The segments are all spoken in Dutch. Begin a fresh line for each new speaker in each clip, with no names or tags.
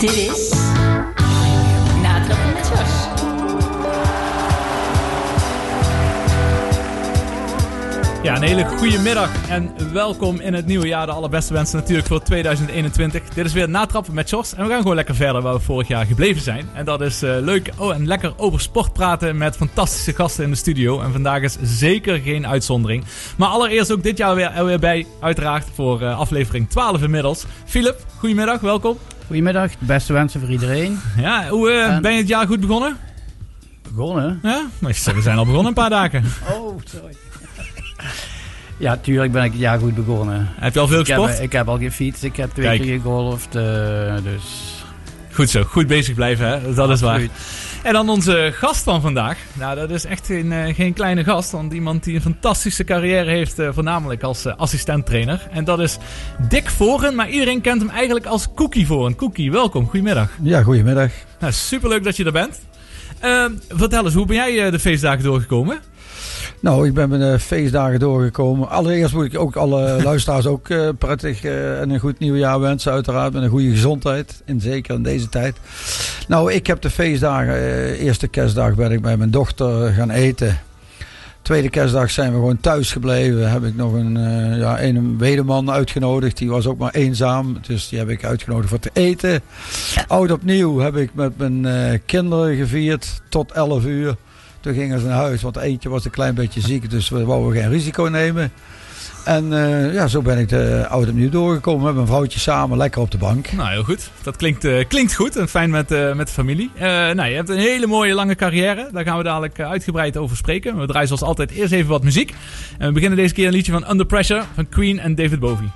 Dit is
een hele goede middag en welkom in het nieuwe jaar. De allerbeste wensen natuurlijk voor 2021. Dit is weer Natrappen met Jos en we gaan gewoon lekker verder waar we vorig jaar gebleven zijn. En dat is eh, leuk oh, en lekker over sport praten met fantastische gasten in de studio. En vandaag is zeker geen uitzondering. Maar allereerst ook dit jaar weer, er weer bij, uiteraard, voor eh, aflevering 12 inmiddels. Philip, goedemiddag, welkom.
Goedemiddag, beste wensen voor iedereen.
Ja, hoe eh,
En-
ben je het jaar goed begonnen?
Begonnen?
Ja, we zijn al begonnen een paar dagen.
Oh, sorry. ja, tuurlijk ben ik het jaar goed begonnen.
Heb je al veel
Ik heb,
gesport?
ik heb al gefietst, ik heb twee
Kijk.
keer gegolfd, eh, dus...
Goed zo, goed bezig blijven, hè? dat is waar. En dan onze gast van vandaag. Nou, dat is echt geen, eh, geen kleine gast. Want iemand die een fantastische carrière heeft, eh, voornamelijk als eh, assistent-trainer. En dat is Dick Voren, maar iedereen kent hem eigenlijk als Cookie Voren. Cookie, welkom, goedemiddag.
Ja, goedemiddag.
Nou, superleuk dat je er bent. Ehm, vertel eens, hoe ben jij eh, de feestdagen doorgekomen?
Nou, ik ben met de feestdagen doorgekomen. Allereerst moet ik ook alle luisteraars ook eh, prettig eh, en een goed nieuwjaar wensen. Uiteraard met een goede gezondheid. En zeker in deze tijd. Nou, ik heb de feestdagen. eh, eerste kerstdag ben ik bij mijn dochter gaan eten. Tweede kerstdag zijn we gewoon thuis gebleven. Heb ik nog een, eh, ja, een wederman uitgenodigd. Die was ook maar eenzaam. Dus die heb ik uitgenodigd voor te eten. Oud opnieuw heb ik met mijn eh, kinderen gevierd tot 11 uur. Toen gingen ze naar huis, want eentje was een klein beetje ziek, dus we wouden geen risico nemen. En eh, ja, zo ben ik de oud opnieuw doorgekomen met mijn vrouwtje samen, lekker op de bank.
Nou, heel goed. Dat klinkt, eh, klinkt goed en fijn met, eh, met de familie. Nou, je hebt een hele mooie lange carrière. Daar gaan we dadelijk uitgebreid over spreken. We draaien zoals altijd eerst even wat muziek. En we beginnen deze keer een liedje van Under Pressure van Queen en David Bowie.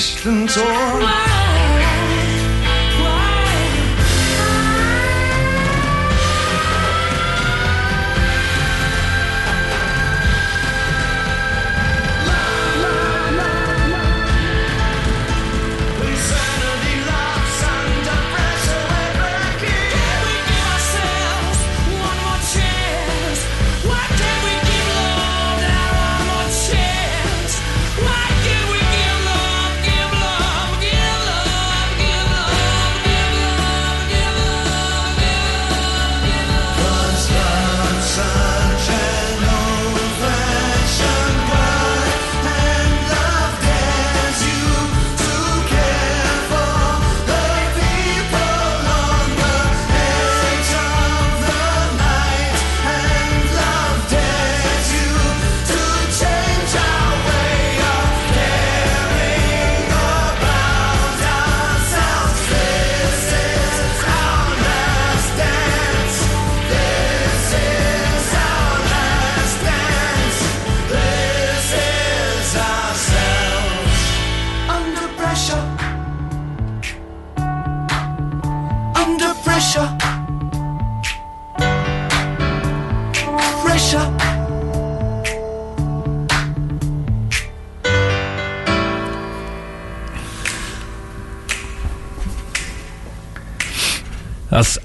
So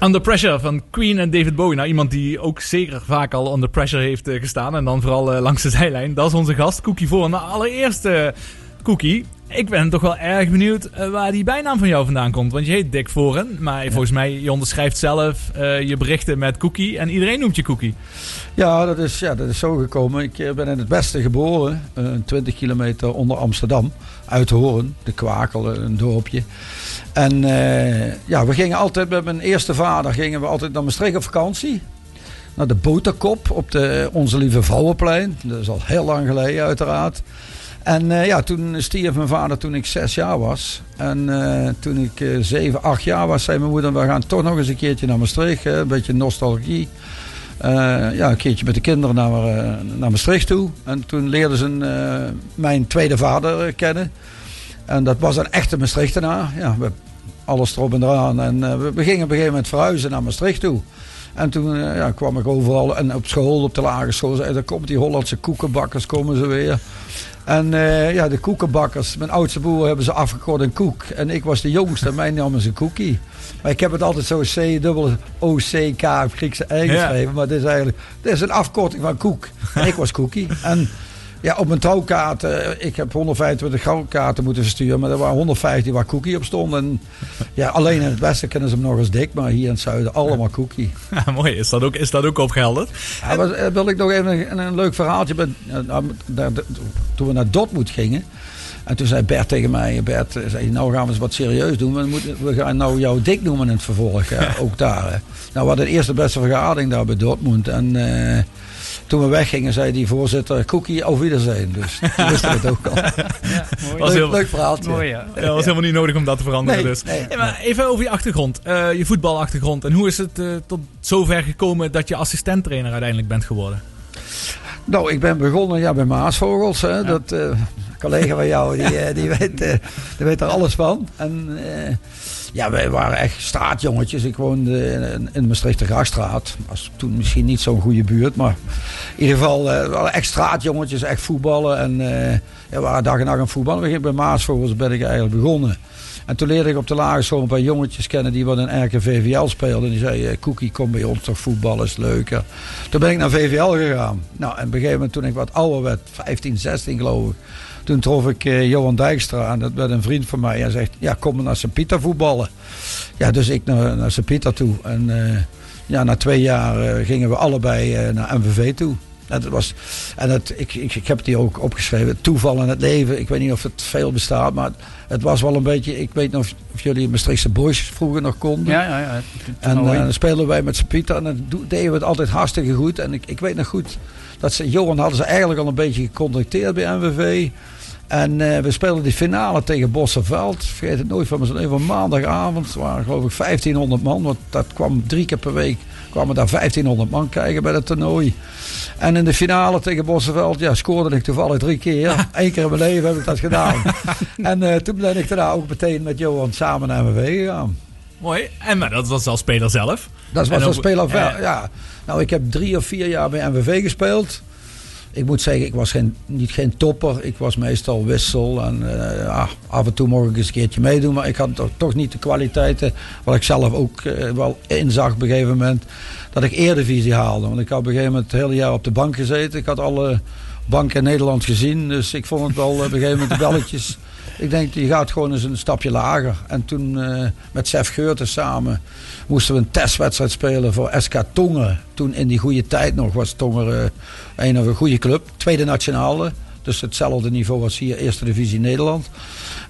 Under Pressure
van Queen en David Bowie. Nou, iemand die ook zeker vaak al under pressure heeft eh, gestaan. En dan vooral eh, langs de zijlijn. Dat is onze gast, Cookie voor. Maar allereerst, Cookie. Ik ben toch wel erg benieuwd eh, waar die bijnaam van jou vandaan komt. Want je heet Dick Voren. Maar volgens mij, je onderschrijft zelf je berichten met Cookie. En iedereen noemt je Cookie.
Ja, dat is, ja, dat is zo gekomen. Ik ben in het Westen geboren, eh, 20 kilometer onder Amsterdam, uit Hoorn, de Kwakel, een dorpje. En eh, ja, we gingen altijd met mijn eerste vader gingen we altijd naar Maastricht op vakantie. Naar de Boterkop op de Onze Lieve Vrouwenplein. Dat is al heel lang geleden, uiteraard. En eh, ja, toen stierf mijn vader toen ik zes jaar was. En eh, toen ik eh, zeven, acht jaar was, zei mijn moeder: We gaan toch nog eens een keertje naar Maastricht. Een beetje nostalgie. Ja, een keertje met de kinderen naar, naar Maastricht toe. En toen leerden ze mijn tweede vader kennen. En dat was een echte Maastrichtenaar. Ja, we, alles erop en eraan. En eh, we, we gingen op een gegeven moment verhuizen naar Maastricht toe. En toen eh, ja, kwam ik overal. En op school, op de lagere school, zei daar komt die Hollandse koekenbakkers, komen ze weer. En eh, ja, de koekenbakkers, mijn oudste broer hebben ze afgekort een koek. En ik was de jongste, mijn naam is een cookie. Maar ik heb het altijd zo C, dubbel O, C, K, of Griekse E
Ja.
geschreven. Maar dit is eigenlijk, dit is een afkorting van koek. En ik was cookie. En ja, op mijn trouwkaart, eh, ik heb 125 goudkaarten moeten versturen. Maar er waren 150 waar cookie op stonden. En ja, alleen in het westen kennen ze hem nog als dik. Maar hier in het zuiden allemaal cookie.
Ja, mooi. Is dat ook, is dat ook opgehelderd?
Ja, maar, eh, wil ik nog even een, een leuk verhaaltje. Met, eh, nou, toen we naar Dortmund gingen. En toen zei Bert tegen mij, Bert, zei, nou gaan we eens wat serieus doen. We, moeten, we gaan nou jou dik noemen in het vervolg, hè, ook daar. Hè. Nou, we hadden de eerste beste vergadering daar bij Dortmund. En toen we weggingen, zei die voorzitter, Cookie, auf Wiedersehen. Dus toen wisten we het ook al.
mooi.
Was
leuk,
heel-
leuk verhaaltje.
Mooi, ja.
Ja, dat was helemaal niet nodig om dat te veranderen.
Nee,
dus.
nee.
Hey, maar even over je achtergrond. Eh, je voetbalachtergrond. En hoe is het eh, tot zover gekomen dat je assistenttrainer uiteindelijk bent geworden?
Nou, ik ben begonnen ja, bij Maasvogels. Hè. Dat, eh, een collega van jou, die, die, weet, eh, die weet er alles van. En eh, ja, wij waren echt straatjongetjes. Ik woonde in, in de Maastrichter Grachtstraat. Was toen misschien niet zo'n goede buurt. Maar in ieder geval, eh, waren echt straatjongetjes, echt voetballen. En eh, we waren dag en nacht aan voetballen. Bij Maasvogels ben ik eigenlijk begonnen. En toen leerde ik op de lagere school een paar jongetjes kennen die wat in RKVVL speelden. En die zeiden, Cookie, kom bij ons toch voetballen, is leuker. Toen ben ik naar VVL gegaan. Nou, en op een gegeven moment toen ik wat ouder werd, 15, 16 geloof ik. Toen trof ik eh, Johan Dijkstra aan, dat werd een vriend van mij. Hij zegt, ja, kom naar Sint-Pieter voetballen. Ja, dus ik naar, naar Sint-Pieter toe. En eh, ja, na twee jaar eh, gingen we allebei naar MVV toe. En, dat was, en dat, ik, ik, ik heb het hier ook opgeschreven. Toeval in het leven. Ik weet niet of het veel bestaat, maar het was wel een beetje... Ik weet nog of, of jullie Maastrichtse Boys vroeger nog konden.
Ja, ja, ja.
En dan speelden wij met Sint-Pieter en dan deden we het altijd hartstikke goed. En ik, ik weet nog goed dat ze, Johan hadden ze eigenlijk al een beetje gecontacteerd bij MVV. En eh, we speelden die finale tegen Bossenveld. Vergeet het nooit van me. Even maandagavond. Waren geloof ik 1500 man. Want dat kwam drie keer per week. kwamen daar 1500 man kijken bij het toernooi. En in de finale tegen Bossenveld ja, scoorde ik toevallig drie keer. Eén keer in mijn leven heb ik dat gedaan. en eh, toen ben ik daarna ook meteen met Johan samen naar MVV gegaan.
Mooi. En maar dat was als speler zelf.
Dat was een speler wel.
eh,
ja. Nou, ik heb drie of vier jaar bij MVV gespeeld. Ik moet zeggen, ik was geen, niet geen topper. Ik was meestal wissel. En eh, ja, af en toe mocht ik eens een keertje meedoen. Maar ik had toch, niet de kwaliteiten. Wat ik zelf ook eh, wel inzag op een gegeven moment. Dat ik Eredivisie haalde. Want ik had op een gegeven moment het hele jaar op de bank gezeten. Ik had alle banken in Nederland gezien. Dus ik vond het wel eh, op een gegeven moment de belletjes. Ik denk, je gaat gewoon eens een stapje lager. En toen eh, met Sef Geurten samen moesten we een testwedstrijd spelen voor SK Tongen. Toen in die goede tijd nog was Tongen eh, een of een goede club. Tweede nationale. Dus hetzelfde niveau als hier, Eerste Divisie Nederland.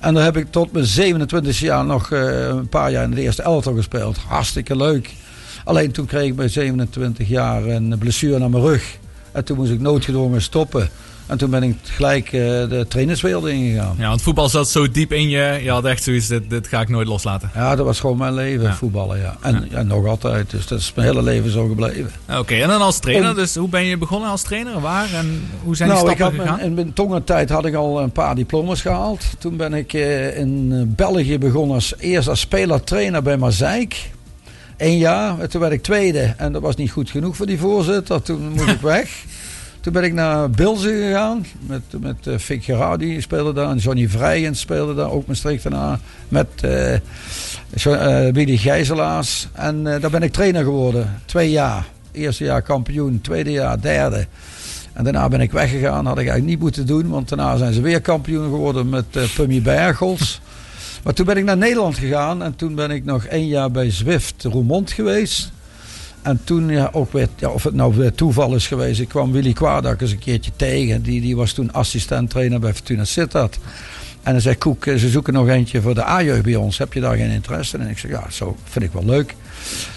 En daar heb ik tot mijn 27 jaar nog eh, een paar jaar in de eerste elftal gespeeld. Hartstikke leuk. Alleen toen kreeg ik bij 27 jaar een blessure aan mijn rug. En toen moest ik noodgedwongen stoppen. En toen ben ik gelijk eh, de trainerswereld ingegaan.
Ja, want voetbal zat zo diep in je. Je had echt zoiets, dit, dit ga ik nooit loslaten.
Ja, dat was gewoon mijn leven,
Ja.
voetballen. Ja. En ja. nog altijd. Dus dat is mijn hele leven zo gebleven.
Oké, en dan als trainer.
Om-
Dus hoe ben je begonnen als trainer? Waar en hoe zijn die
nou, ik
stappen
had
gegaan?
mijn, in mijn tongentijd had ik al een paar diploma's gehaald. Toen ben ik eh, in eh, België begonnen als, eerst als speler-trainer bij Mazeik. Eén jaar. En Toen werd ik tweede. En dat was niet goed genoeg voor die voorzitter. Toen moest ik weg. Toen ben ik naar Bilze gegaan. Met, met uh, Fik Gerardi speelde daar. En Johnny Vrijens speelde daar. Ook Maastrichtenaar. Met eh, Jo- eh, Willy Gijzelaars. En eh, daar ben ik trainer geworden. Twee jaar. Eerste jaar kampioen. Tweede jaar derde. En daarna ben ik weggegaan. Had ik eigenlijk niet moeten doen. Want daarna zijn ze weer kampioen geworden met eh Pummy Bergels. Maar toen ben ik naar Nederland gegaan. En toen ben ik nog één jaar bij Zwift Roermond geweest. En toen ja, ook weer, ja, of het nou weer toeval is geweest. Ik kwam Willy Kwadak eens een keertje tegen. Die, die was toen assistent trainer bij Fortuna Sittard. En hij zei, Koek, eh, ze zoeken nog eentje voor de A-jeugd bij ons. Heb je daar geen interesse in? En ik zei, ja, zo vind ik wel leuk.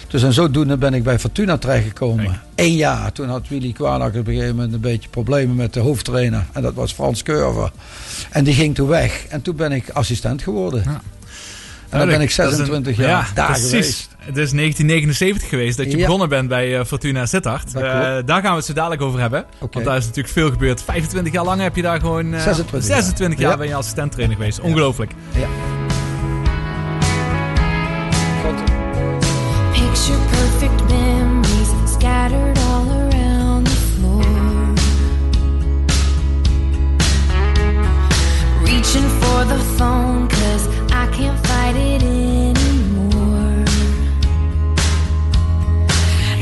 Dus en zodoende ben ik bij Fortuna terechtgekomen.
Kijk.
Eén jaar. Toen had Willy Kwadak op een gegeven moment een beetje problemen met de hoofdtrainer. En dat was Frans Curver. En die ging toen weg. En toen ben ik assistent geworden.
Ja.
En dan ben ik
Dat is een-
26 jaar
ja,
daar
precies.
geweest.
Het is 1979 geweest dat je
Ja.
begonnen bent bij eh, Fortuna Sittard. Eh, daar gaan we het zo dadelijk over hebben. Want daar is natuurlijk veel gebeurd. 25 jaar lang heb je daar gewoon... eh,
26 jaar.
26 jaar
Ja.
ben je assistent trainer geweest. Ongelooflijk.
Picture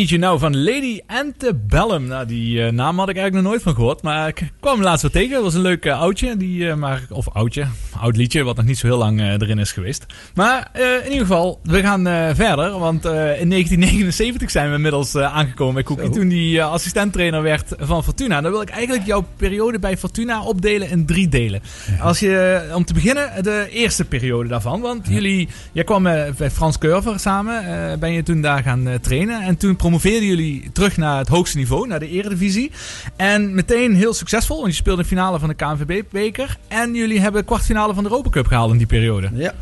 Need You Now
van Lady Antebellum. Nou, die eh, naam had ik eigenlijk nog nooit van gehoord. Maar ik kwam laatst wel tegen. Dat was een leuk eh, oudje. Die, eh, maar, of oudje. oud liedje, wat nog niet zo heel lang erin is geweest. Maar in ieder geval, we gaan verder. Want in 1979 zijn we inmiddels aangekomen bij Cookie.
Zo.
Toen die assistenttrainer werd van Fortuna. Dan wil ik eigenlijk jouw periode bij Fortuna opdelen in drie delen. Als je, om te beginnen, de eerste periode daarvan. Want jullie, jij kwam bij Frans Curver samen. ben je toen daar gaan trainen. En toen promoveerden jullie terug naar het hoogste niveau, naar de eredivisie. En meteen heel succesvol. Want je speelde de finale van de KNVB-beker. En jullie hebben de kwartfinale van de Europa Cup gehaald in die periode.
Ja.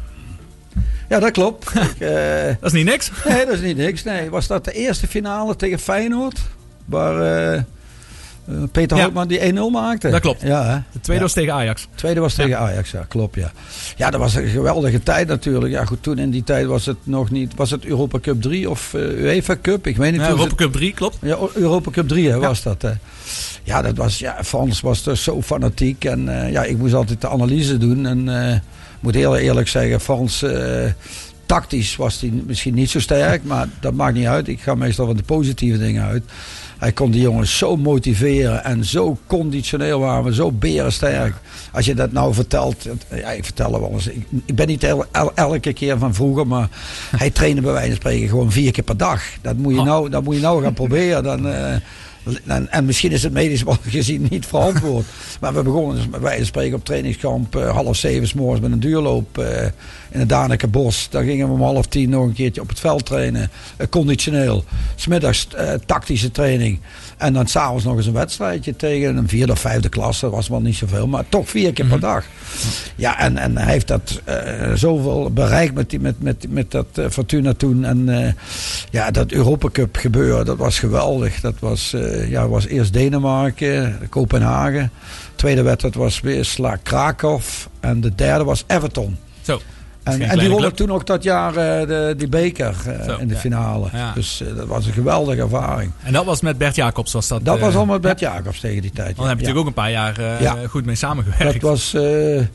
Ja, dat klopt. ik, eh,
Dat is niet niks.
nee, dat is niet niks. Nee, was dat de eerste finale tegen Feyenoord? Waar eh, Peter
Ja.
Houtman die 1-0 maakte?
Dat klopt.
Ja, hè?
De tweede
Ja.
was tegen Ajax.
Tweede was tegen Ajax, ja, klopt, ja. Ja, dat was een geweldige tijd natuurlijk. Ja, goed, toen in die tijd was het nog niet... Was het Europa Cup 3 of eh, UEFA Cup? Ik weet niet.
Ja, Europa Cup 3, klopt.
Ja, Europa Cup 3 hè, was dat. Hè. Ja, dat was, ja, Frans was dus zo fanatiek. En eh, ja, ik moest altijd de analyse doen. En eh, ik moet heel eerlijk zeggen, Frans... eh, tactisch was hij misschien niet zo sterk, maar dat maakt niet uit. Ik ga meestal van de positieve dingen uit. Hij kon die jongens zo motiveren en zo conditioneel waren we, zo berensterk. Als je dat nou vertelt, ja, ik vertel het wel eens. Ik, ik ben niet el- el- elke keer van vroeger, maar hij trainde bij wijze van spreken gewoon vier keer per dag. Dat moet je
Oh.
nou, dat moet je nou gaan proberen. Dan, eh, en, en misschien is het medisch gezien niet verantwoord. Maar we begonnen dus bij wijze van spreken op trainingskamp eh, half zeven 's morgens met een duurloop eh, in het Danekebos. Dan gingen we om half tien nog een keertje op het veld trainen. eh, conditioneel. Smiddags tactische training. En dan s'avonds nog eens een wedstrijdje tegen een vierde of vijfde klasse. Dat was wel niet zoveel, maar toch vier keer per dag. Ja, en, en hij heeft dat zoveel bereikt met, die, met, met, met dat Fortuna toen. En ja, dat Europa Cup gebeuren, dat was geweldig. Dat was, ja, was eerst Denemarken, Kopenhagen. Tweede wedstrijd was weer Sla Krakow. En de derde was Everton.
Zo.
En, en die wonnen toen ook dat jaar eh, de, die beker eh,
Zo,
in de
ja.
finale.
Ja.
Dus eh, dat was een geweldige ervaring.
En dat was met Bert Jacobs. Was dat,
Dat
eh,
was allemaal met Bert Jacobs tegen die tijd.
Dan heb je natuurlijk ook een paar jaar eh,
Ja.
goed mee samengewerkt.
Dat was, eh, dat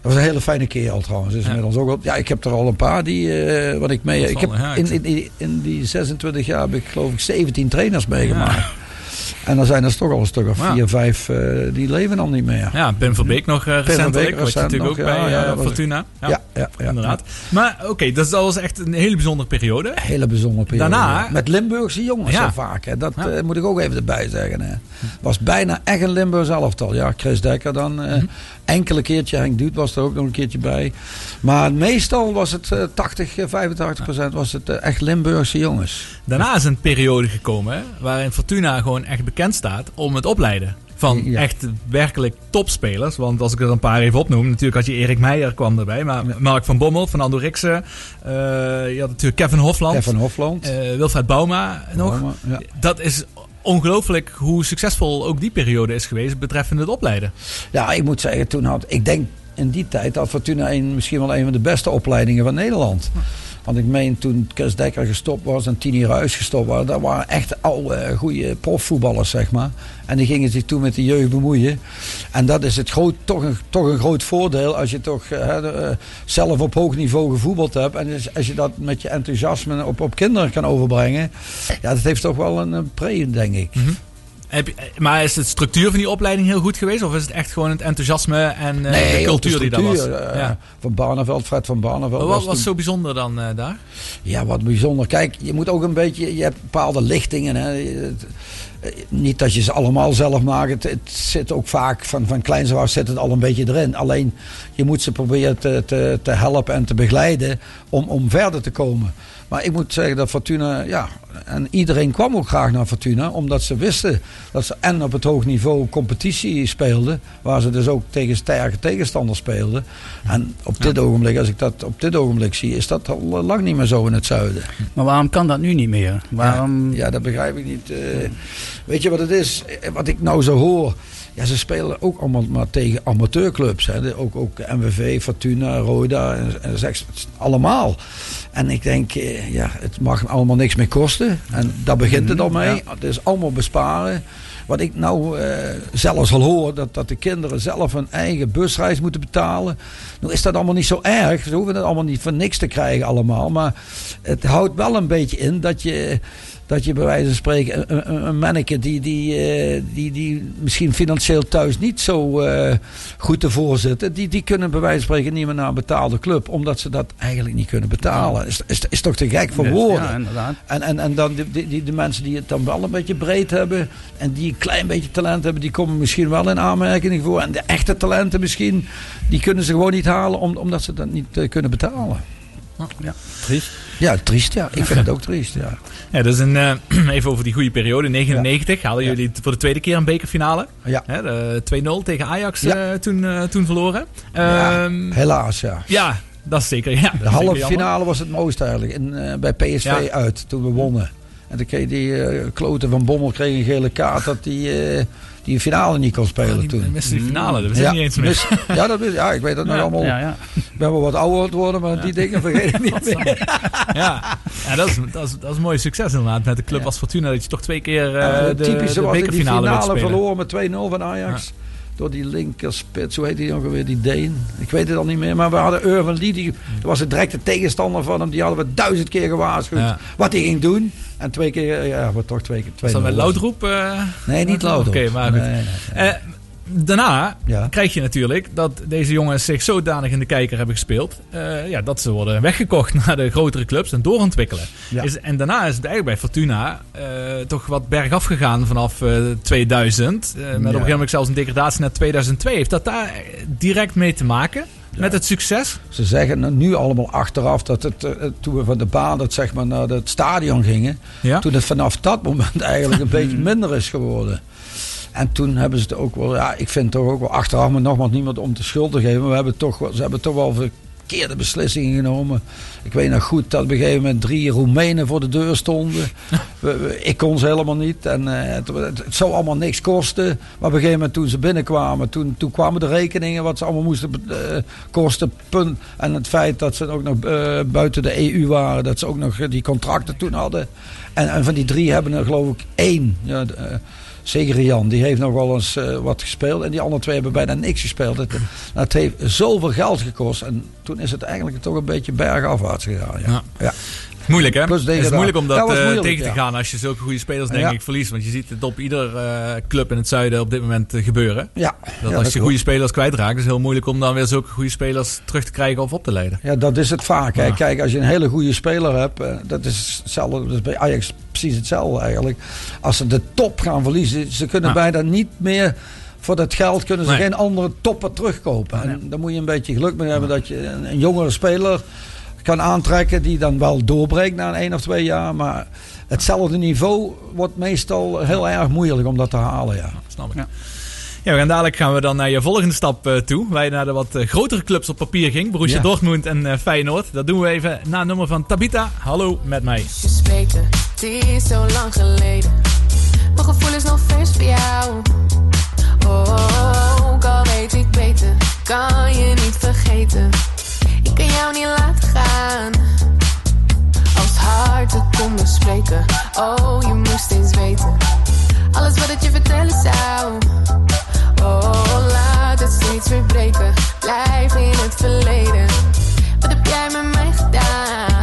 was een hele fijne kerel trouwens. Is
Ja.
inmiddels ook op, ja, ik heb er al een paar die, eh, wat ik mee. Ik heb in, in, in die 26 jaar heb ik geloof ik 17 trainers meegemaakt. En dan zijn er toch al een stuk of
Ja.
vier, vijf eh, die leven dan niet meer.
Ja, Pim Verbeek nog uh, recentelijk. Je
recent
natuurlijk ook
nog,
bij
ja,
eh,
was-
Fortuna. Ja,
Ja,
inderdaad. Maar oké, dus dat was echt een hele bijzondere periode.
Een hele bijzondere periode.
Daarna-
Met Limburgse jongens zo vaak. Hè. Dat moet ik ook even erbij zeggen. Hè. Was bijna echt een Limburgs elftal. Ja, Chris Dekker dan.
Mhm.
Enkele keertje. Henk Duut was er ook nog een keertje bij. Maar meestal was het eh, 80, eh, 85 procent was het eh, echt Limburgse jongens.
Daarna is een periode gekomen waarin Fortuna gewoon echt bekend staat om het opleiden. Van
Ja.
echt werkelijk topspelers. Want als ik er een paar even opnoem. Natuurlijk had je Erik Meijer kwam erbij. Maar Mark van Bommel, Fernando Riksen. eh, je had natuurlijk Kevin Hofland.
Kevin Hofland.
eh, Wilfred Bauma nog.
Bauma, ja.
Dat is ongelooflijk hoe succesvol ook die periode is geweest betreffende het opleiden.
Ja, ik moet zeggen, toen had ik denk in die tijd had Fortuna een, misschien wel een van de beste opleidingen van Nederland. Want ik meen toen Chris Dekker gestopt was en Tini Ruis gestopt was, dat waren echt al eh, goede profvoetballers, zeg maar. En die gingen zich toen met de jeugd bemoeien. En dat is het groot, toch, een, toch een groot voordeel als je toch eh, hè, eh, zelf op hoog niveau gevoetbald hebt. En als- als je dat met je enthousiasme op, op kinderen kan overbrengen. Ja, dat heeft toch wel een, pre, denk ik.
Heb je- maar is de structuur van die opleiding heel goed geweest? Of is het echt gewoon het enthousiasme en eh, de cultuur die daar was?
eh,
ja.
Van Barneveld, Fred van Barneveld.
Wat
was
was
toen-
zo bijzonder dan eh, daar?
Ja, wat bijzonder. Kijk, je moet ook een beetje. Je hebt bepaalde lichtingen. Hè. Eh, Niet dat je ze allemaal zelf maakt. Het, het zit ook vaak van, van kleins af zit het al een beetje erin. Alleen je moet ze proberen te, te, te helpen en te begeleiden om, om verder te komen. Maar ik moet zeggen dat Fortuna, ja, en iedereen kwam ook graag naar Fortuna, omdat ze wisten dat ze en op het hoog niveau competitie speelden, waar ze dus ook tegen sterke tegenstanders speelden. En op dit ogenblik, als ik dat op dit ogenblik zie, is dat al lang niet meer zo in het zuiden.
Maar waarom kan dat nu niet meer? Waarom...
Ja, dat begrijp ik niet. Eh, weet je wat het is? Eh, Wat ik nou zo hoor. Ja, ze spelen ook allemaal maar tegen amateurclubs. Hè. De- Ook, ook MVV, Fortuna, Roda. En, en allemaal. En ik denk, eh, ja, het mag allemaal niks meer kosten. En daar begint het al mee. Het is allemaal besparen. Wat ik nou eh, zelfs al hoor, dat, dat de kinderen zelf een eigen busreis moeten betalen. Nou is dat allemaal niet zo erg. Ze hoeven het allemaal niet voor niks te krijgen allemaal. Maar het houdt wel een beetje in dat je Dat je bij wijze van spreken een, een, een manneke die, die, eh, die, die misschien financieel thuis niet zo eh, goed ervoor zitten. Die, die kunnen bij wijze van spreken niet meer naar een betaalde club. Omdat ze dat eigenlijk niet kunnen betalen. Is, is, is toch te gek voor woorden.
Ja, inderdaad.
En, en, en dan die, die, de mensen die het dan wel een beetje breed hebben. En die een klein beetje talent hebben. Die komen misschien wel in aanmerking voor. En de echte talenten misschien. Die kunnen ze gewoon niet halen. om- omdat ze dat niet eh, kunnen betalen.
Ja, triest.
Ja, triest ja. Ik vind het ook triest ja.
Ja, dus een, eh, even over die goede periode. 99 haalden
Ja.
jullie voor de tweede keer een bekerfinale.
Ja.
Hè, de 2-0 tegen Ajax
Ja.
eh, toen, eh, toen verloren.
Ja,
Ehm,
helaas ja.
ja, dat is zeker. Ja, dat is
De halve finale was het mooiste eigenlijk. In, bij PSV uit, toen we wonnen. En toen kreeg die kloten van Bommel kreeg een gele kaart dat die, die finale niet kon spelen
die
toen.
miste die finale, dat wist ik niet eens meer.
mis- ja, dat is, ja, ik weet dat nog allemaal.
Ja, ja.
Ik ben wel wat ouder aan het worden, maar die dingen vergeet ik niet meer.
Ja, ja dat, is, dat, is, dat is een mooi succes inderdaad met de club als Fortuna. Dat je toch twee keer eh,
Eh,
de,
typisch
de
in die finale verloren met 2-0 van Ajax. Door die linkerspits, hoe heet die ook alweer, die Deen. Ik weet het al niet meer, maar we hadden Urban Lee, die dat was de directe tegenstander van hem. Die hadden we duizend keer gewaarschuwd
Ja.
wat hij ging doen. En twee keer, eh, ja, wordt toch twee keer.
Is dat met
2-0
Loudroep? eh
Nee, niet
Oké,
Loudroep.
maar goed.
Nee, nee, nee.
Eh, daarna
Ja.
krijg je natuurlijk dat deze jongens zich zodanig in de kijker hebben gespeeld. ja, dat ze worden weggekocht naar de grotere clubs en doorontwikkelen.
Ja.
Is, en daarna is het eigenlijk bij Fortuna toch wat bergaf gegaan vanaf eh, 2000. eh, met op een gegeven moment zelfs een degradatie naar 2002. Heeft dat daar direct mee te maken? Met het succes?
Ze zeggen nu allemaal achteraf dat het, eh, toen we van de baan dat zeg maar, naar het stadion gingen.
Ja.
Toen het vanaf dat moment eigenlijk een beetje minder is geworden. En toen hebben ze het ook wel, ja, ik vind toch ook wel achteraf, maar nogmaals niemand om de schuld te geven. Maar we hebben toch, wel- ze hebben toch wel verkeerde beslissingen genomen. Ik weet nog goed dat op een gegeven moment drie Roemenen voor de deur stonden. We- we- ik kon ze helemaal niet. En eh, het, het, het zou allemaal niks kosten. Maar op een gegeven moment toen ze binnenkwamen, toen, toen kwamen de rekeningen wat ze allemaal moesten eh, kosten. Punt. En het feit dat ze ook nog eh, buiten de EU waren, dat ze ook nog die contracten toen hadden. En, en van die drie hebben er geloof ik één. Ja, Zeker Jan, die heeft nog wel eens eh, wat gespeeld. En die andere twee hebben bijna niks gespeeld. Het, het heeft zoveel geld gekost. En toen is het eigenlijk toch een beetje bergafwaarts gegaan. Ja.
Ja.
Ja.
Moeilijk hè?
Plus
het is moeilijk om dat eh,
moeilijk,
tegen te gaan als je zulke goede spelers denk ik verliest. Want je ziet het op ieder eh, club in het zuiden op dit moment eh, gebeuren.
Ja.
Dat als je goede spelers kwijtraakt, is het heel moeilijk om dan weer zulke goede spelers terug te krijgen of op te leiden.
Ja, dat is het vaak. Hè. Kijk, als je een hele goede speler hebt, dat is hetzelfde. Dat is bij Ajax precies hetzelfde eigenlijk. Als ze de top gaan verliezen, ze kunnen bijna niet meer. Voor dat geld kunnen ze
Nee.
geen andere topper terugkopen. En dan moet je een beetje geluk mee hebben dat je een, een jongere speler kan aantrekken die dan wel doorbreekt na een één of twee jaar. Maar hetzelfde niveau wordt meestal heel erg moeilijk om dat te halen. Ja.
Snap ik.
Ja.
Ja, we gaan dadelijk gaan we dan naar je volgende stap eh, toe. Waar je naar de wat eh, grotere clubs op papier ging. Borussia
Ja.
Dortmund en eh, Feyenoord. Dat doen we even na een nummer van Tabita. Hallo met mij.
Het is zo lang geleden. Mijn gevoel is nog vers voor jou. Oh, ook al weet ik beter, kan je niet vergeten. Kan jou niet laten gaan. Als harten konden spreken. Oh, je moest eens weten. Alles wat ik je vertellen zou. Oh, laat het steeds weer breken. Blijf in het verleden. Wat heb jij met mij gedaan?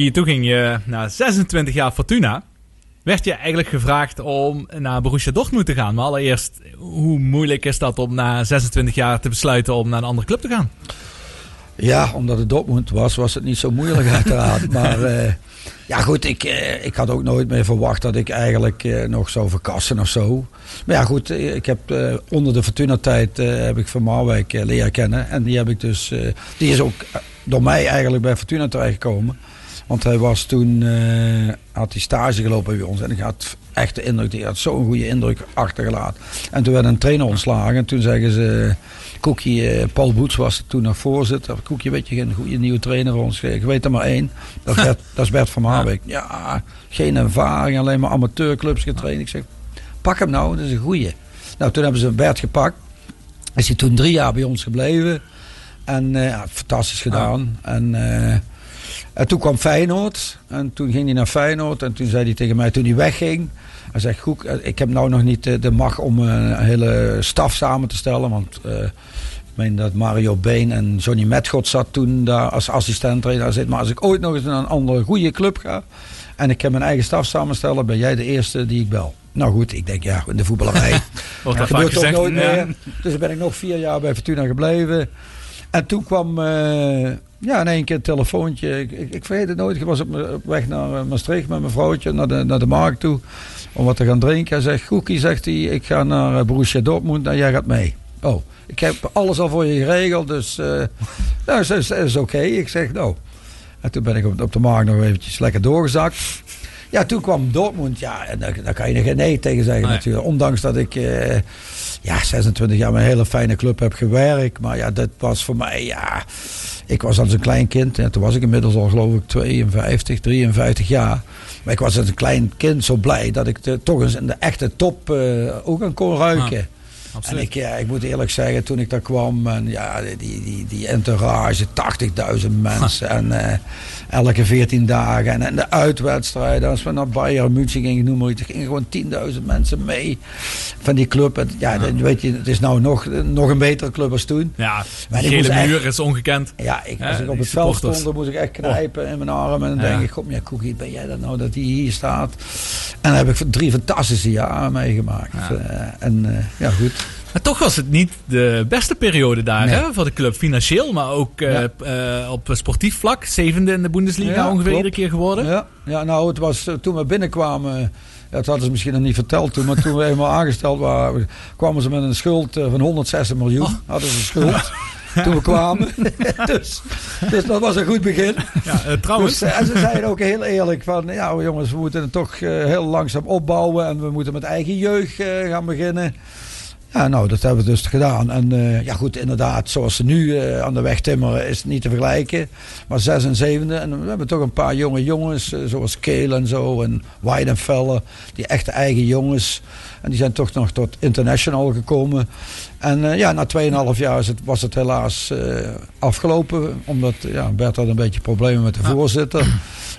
Ja, Koekie, toen ging je na 26 jaar Fortuna. Werd je eigenlijk gevraagd om naar Borussia Dortmund te gaan. Maar allereerst, hoe moeilijk is dat om na 26 jaar te besluiten om naar een andere club te gaan?
Ja, omdat het Dortmund was, was het niet zo moeilijk uiteraard. maar eh, ja goed, ik, eh, ik had ook nooit meer verwacht dat ik eigenlijk eh, nog zou verkassen of zo. Maar ja goed, ik heb onder de Fortuna-tijd heb ik Van Marwijk leren kennen. En die heb ik dus, die is ook door mij eigenlijk bij Fortuna terechtgekomen. Want hij was toen, eh, had hij stage gelopen bij ons. En ik had echt de indruk, die had zo'n goede indruk achtergelaten. En toen werd een trainer ontslagen. En toen zeggen ze, Koekie, eh, Paul Boets was toen nog voorzitter. Koekie, weet je, geen goede nieuwe trainer voor ons. Ik weet er maar één. Dat is Bert, dat is Bert van Marwijk. Ja, geen ervaring, alleen maar amateurclubs getraind. Ik zeg, pak hem nou, dat is een goeie. Nou, toen hebben ze Bert gepakt. Is hij toen drie jaar bij ons gebleven. En eh, fantastisch gedaan. En, eh, en toen kwam Feyenoord. En toen ging hij naar Feyenoord. En toen zei hij tegen mij, toen hij wegging... Hij zegt, goed, eh, ik heb nou nog niet eh, de macht om een hele staf samen te stellen. Want eh, ik meen dat Mario Been en Johnny Metgod zat toen daar als assistent trainer. Zegt, maar als ik ooit nog eens naar een andere goede club ga... en ik heb mijn eigen staf samenstellen, ben jij de eerste die ik bel. Nou goed, ik denk ja, in de voetballerij.
Wordt
Dat gebeurt toch nooit meer. Dus ben ik nog vier jaar bij Fortuna gebleven. En toen kwam eh, ja, in één keer een telefoontje. Ik, ik, ik vergeet het nooit. Ik was op, op weg naar eh, Maastricht met mijn vrouwtje naar de, naar de markt toe. Om wat te gaan drinken. Hij zegt, Goekie, zegt hij, ik ga naar eh, Borussia Dortmund en jij gaat mee. Oh, ik heb alles al voor je geregeld. Dus eh nou, dat is, is oké. Ik zeg, nou. En toen ben ik op, op de markt nog eventjes lekker doorgezakt. Ja, toen kwam Dortmund. Ja, en daar, daar kan je geen nee tegen zeggen natuurlijk. Ondanks dat ik ja, 26 jaar met een hele fijne club heb gewerkt. Maar ja, dat was voor mij, ja... Ik was als een klein kind. En toen was ik inmiddels al geloof ik 52, 53 jaar. Maar ik was als een klein kind zo blij dat ik de, toch eens in de echte top eh, ook aan kon ruiken. En
Absoluut.
ik, ja, ik moet eerlijk zeggen, toen ik daar kwam, en ja, die, die, die entourage, 80.000 mensen. En eh, elke 14 dagen. En, en de uitwedstrijden, als we naar Bayern München gingen, noem maar iets, er gingen gewoon 10.000 mensen mee van die club. En, ja, weet je, het is nou nog, nog een betere club als toen.
Ja,
Maar die echt-
muur is ongekend.
Ja, ik, als ik op het veld stond, dan moest ik echt knijpen in mijn armen. En dan
Ja.
denk ik, kom ja, Koekie, ben jij dat nou dat hij hier staat? En dan heb ik drie fantastische jaren meegemaakt.
Ja.
Eh, en eh, ja, goed.
Maar toch was het niet de beste periode daar
Nee.
hè, voor de club. Financieel, maar ook eh, eh, op sportief vlak. Zevende in de Bundesliga
Ja,
ongeveer iedere keer geworden.
Ja, ja, nou, het was eh, toen we binnenkwamen. ja, dat hadden ze misschien nog niet verteld toen, maar toen we eenmaal aangesteld waren, kwamen ze met een schuld van 160 miljoen.
Oh.
Hadden ze schuld toen we kwamen. dus, dus dat was een goed begin.
Ja, trouwens,
Dus, en ze zeiden ook heel eerlijk van, ja jongens, we moeten het toch heel langzaam opbouwen en we moeten met eigen jeugd gaan beginnen. Ja, nou, dat hebben we dus gedaan. En eh, ja, goed, inderdaad, zoals ze nu eh, aan de weg timmeren, is niet te vergelijken. Maar zes en zevende. En we hebben toch een paar jonge jongens, eh, zoals Keel en zo, en Weidenfeller, die echte eigen jongens. En die zijn toch nog tot international gekomen. En eh, ja, na 2,5 jaar is het, was het helaas eh, afgelopen. Omdat ja, Bert had een beetje problemen met de voorzitter.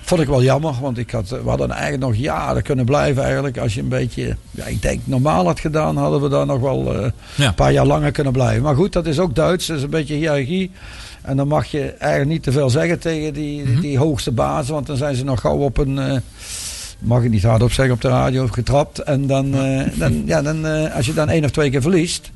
Vond ik wel jammer, want ik had, we hadden eigenlijk nog jaren kunnen blijven eigenlijk. Als je een beetje, ja, ik denk normaal had gedaan, hadden we daar nog wel eh,
Ja.
een paar jaar langer kunnen blijven. Maar goed, dat is ook Duits, dat is een beetje hiërarchie. En dan mag je eigenlijk niet te veel zeggen tegen die, die, die hoogste baas, want dan zijn ze nog gauw op een... mag ik niet hardop zeggen op de radio, getrapt. En dan, dan, ja, dan als je dan één of twee keer verliest...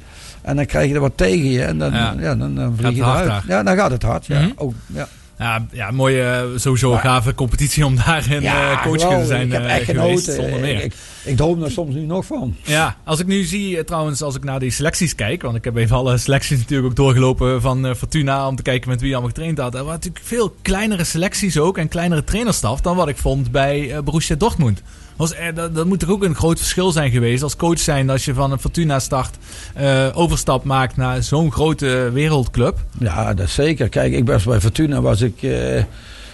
En dan krijg je er wat tegen je. En dan,
Ja.
ja. dan, dan vlieg je eruit.
daar.
Ja, dan gaat het hard. Ja.
Mhm.
Ook, ja.
ja, ja, mooie, eh, sowieso gave competitie om daarin eh, coach te zijn
Ik heb
eh,
echt
geweest.
genoten.
Zonder meer.
Ik, ik, droom er soms nu nog van.
Ja, als ik nu zie, eh, trouwens, als ik naar die selecties kijk, want ik heb even alle selecties natuurlijk ook doorgelopen van eh, Fortuna om te kijken met wie allemaal getraind had. Er waren natuurlijk veel kleinere selecties ook en kleinere trainerstaf dan wat ik vond bij eh, Borussia Dortmund. Was dat, dat moet toch ook een groot verschil zijn geweest als coach zijn als je van een Fortuna start overstap maakt naar zo'n grote wereldclub.
Ja, dat zeker. Kijk, ik was bij Fortuna was ik eh,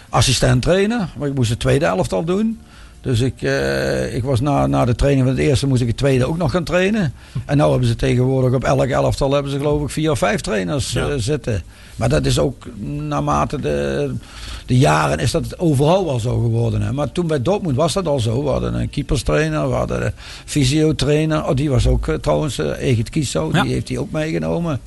assistent trainer. Maar ik moest de tweede elftal doen. Dus ik, eh, ik was na, na de training van het eerste moest ik het tweede ook nog gaan trainen. En nu hebben ze tegenwoordig op elk elftal hebben ze geloof ik vier of vijf trainers
Ja.
eh, zitten. Maar dat is ook naarmate de, de jaren is dat overal wel zo geworden. Hè. Maar toen bij Dortmund was dat al zo. We hadden een keeperstrainer, we hadden een fysiotrainer. Oh, die was ook eh, trouwens, Egit Kiso,
Ja.
die heeft hij ook meegenomen.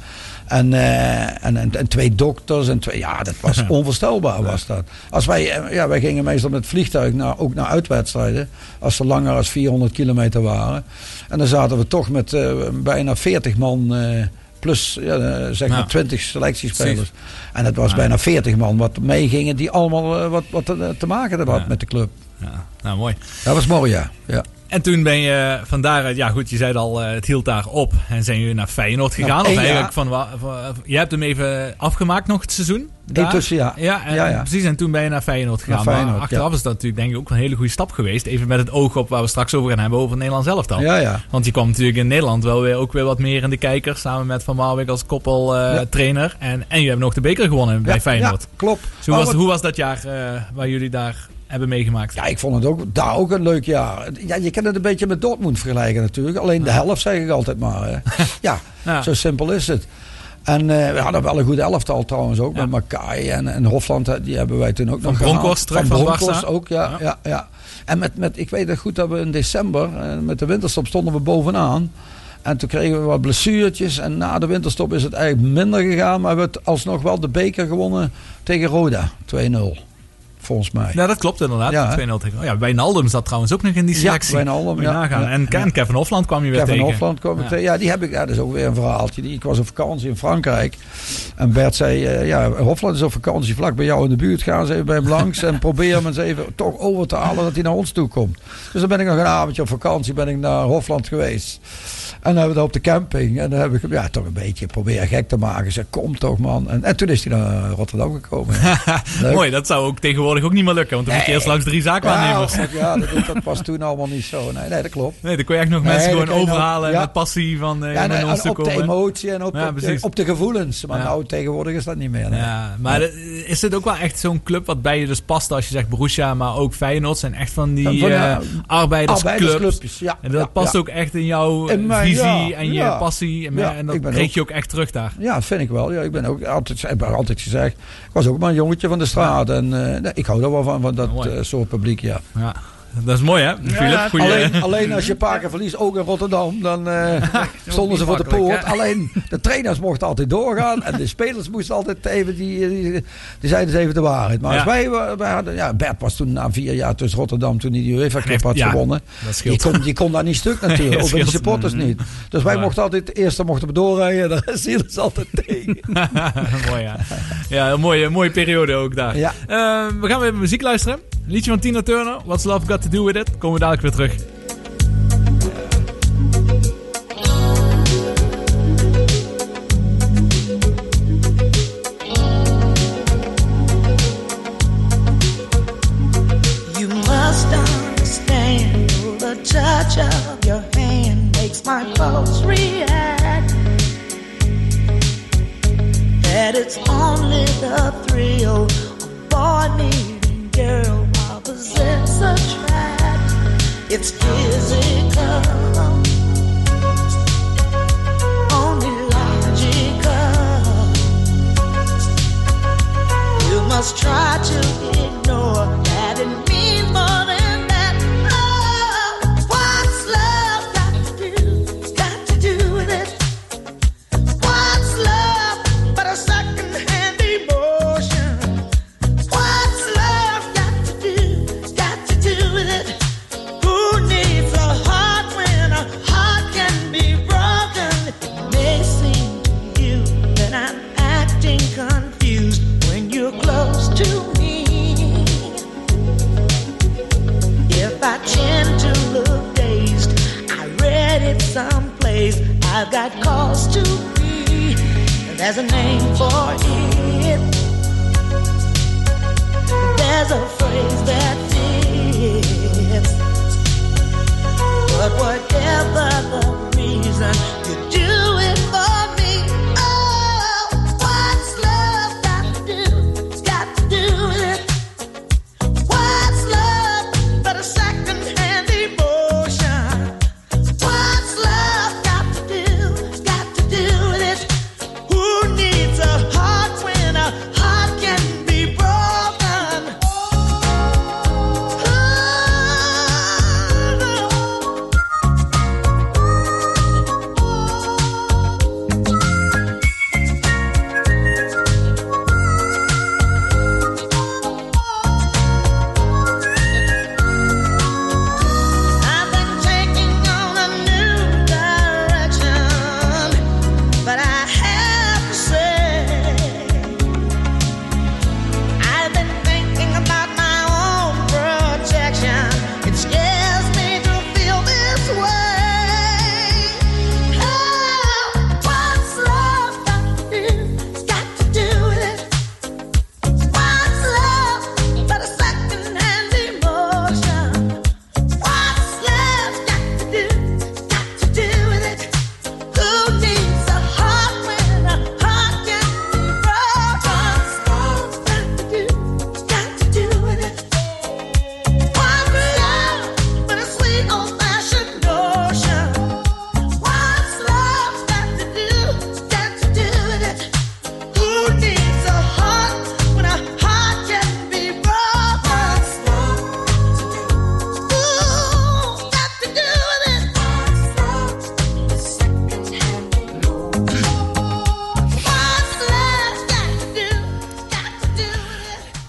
En, eh, en, en, en twee dokters. En twee, ja, dat was onvoorstelbaar was dat. Als wij, eh, ja, wij gingen meestal met vliegtuig naar, ook naar uitwedstrijden. Als ze langer als 400 kilometer waren. En dan zaten we toch met eh, bijna 40 man... Plus ja, zeg maar
Ja.
20 selectiespelers. En het was bijna 40 man wat meegingen die allemaal wat, wat te, te maken hadden
Ja.
met de club.
Ja, nou mooi.
Dat was mooi, ja. ja.
En toen ben je van daaruit, ja goed, je zei het al, eh, het hield daar op. En zijn jullie naar Feyenoord gegaan?
Nou,
of eigenlijk
jaar.
van, je hebt hem even afgemaakt nog het seizoen?
tussenjaar.
Ja, en,
Ja, ja.
precies. En toen ben je naar Feyenoord gegaan.
Naar Feyenoord,
maar achteraf
ja.
is dat natuurlijk denk ik ook een hele goede stap geweest. Even met het oog op waar we straks over gaan hebben over elftal.
Ja, ja.
Want je kwam natuurlijk in Nederland wel weer, ook weer wat meer in de kijker. Samen met Van Marwijk als koppel eh,
Ja.
trainer. En, en je hebt nog de beker gewonnen bij
ja,
Feyenoord.
Ja, klopt.
Dus hoe, was,
wat-
hoe was dat jaar eh, waar jullie daar hebben meegemaakt?
Ja, ik vond het ook daar ook een leuk jaar. Ja, je kan het een beetje met Dortmund vergelijken natuurlijk. Alleen de helft zeg ik altijd maar. Hè. Ja,
Ja.
zo simpel is het. En eh, we hadden wel een goed elftal trouwens ook.
Ja.
Met Makai en, en Hofland. Die hebben wij toen ook
Van
nog
terug van
Bronckhorst
Barca.
ook, ja.
Ja.
ja. ja, En met, met, ik weet het goed dat we in december, eh, met de winterstop, stonden we bovenaan. En toen kregen we wat blessuurtjes. En na de winterstop is het eigenlijk minder gegaan. Maar we hebben alsnog wel de beker gewonnen tegen Roda. 2-0. Volgens mij.
Ja, dat klopt inderdaad.
Ja, hè?
2-0 tegen. Oh, ja, Wijnaldum zat trouwens ook nog in die
Ja,
selectie.
Wijnaldum,
Moet je
ja.
nagaan.
Ja.
En Kevin Hofland kwam je weer
Kevin
tegen.
Hofland kwam ik
Ja.
tegen. Ja, die heb ik. Ja, dat is ook weer een verhaaltje. Ik was op vakantie in Frankrijk. En Bert zei: eh, Ja, Hofland is op vakantie vlak bij jou in de buurt. Ga eens even bij hem langs. en probeer hem eens even toch over te halen dat hij naar ons toe komt. Dus dan ben ik nog een avondje op vakantie. Ben ik naar Hofland geweest. En dan hebben we op de camping. En dan heb ik hem ja, toch een beetje proberen gek te maken. Zei: Kom toch, man. En, en toen is hij naar Rotterdam gekomen.
Mooi, dat zou ook tegenwoordig ook niet meer lukken. Want dan moet je
Nee.
eerst langs drie zaakwaarnemers.
Ja, ja dat, dat was toen allemaal niet zo. Nee, nee dat klopt.
Nee, dan kon je echt nog
Nee,
mensen gewoon
nou-
overhalen
ja.
met passie van eh
Ja, nee, en op de emotie en op,
Ja,
op, de, op de gevoelens. Maar
Ja.
nou, tegenwoordig is dat niet meer. nee.
Ja, maar eh, is dit ook wel echt zo'n club wat bij je dus past als je zegt Borussia, maar ook Feyenoord zijn echt van die
Van, ja,
arbeidersclubs.
Ja.
En dat
ja,
past
ja.
ook echt in jouw
In mijn-
visie en je passie. En,
Ja,
en dat kreeg
ook-
je ook echt terug daar.
Ja, dat vind ik wel. Ja, ik ben ook altijd, heb altijd gezegd, ik was ook maar een jongetje van de straat. En eh, nee, ik hou er wel van, van dat eh, soort publiek, ja.
Ja, dat is mooi hè, Philip? Goeie,
Alleen, alleen als je een paar keer verliest, ook in Rotterdam, dan eh, stonden ze voor de poort. Alleen de trainers mochten altijd doorgaan en de spelers moesten altijd even, die, die, die zeiden ze even de waarheid. Maar
Ja.
als wij, wa- wij hadden, ja, Bert was toen na vier jaar tussen Rotterdam, toen hij die UEFA Cup had
Ja,
gewonnen. Die kon, die kon daar niet stuk natuurlijk, ook bij de supporters niet. Dus wij mochten altijd, de eerste mochten we doorrijden, de rest hielden ze altijd tegen.
mooi ja. Ja, een mooie, mooie periode ook daar.
Ja.
Eh, we gaan weer muziek luisteren. Een liedje van Tina Turner. What's Love Got To Do With It. Komen we dadelijk weer terug.
You must understand the touch of your hand makes my pulse react. That it's only the thrill of boy meeting girl It's physical, only logical. You must try to There's a name for it. There's a phrase that fits. But whatever the reason,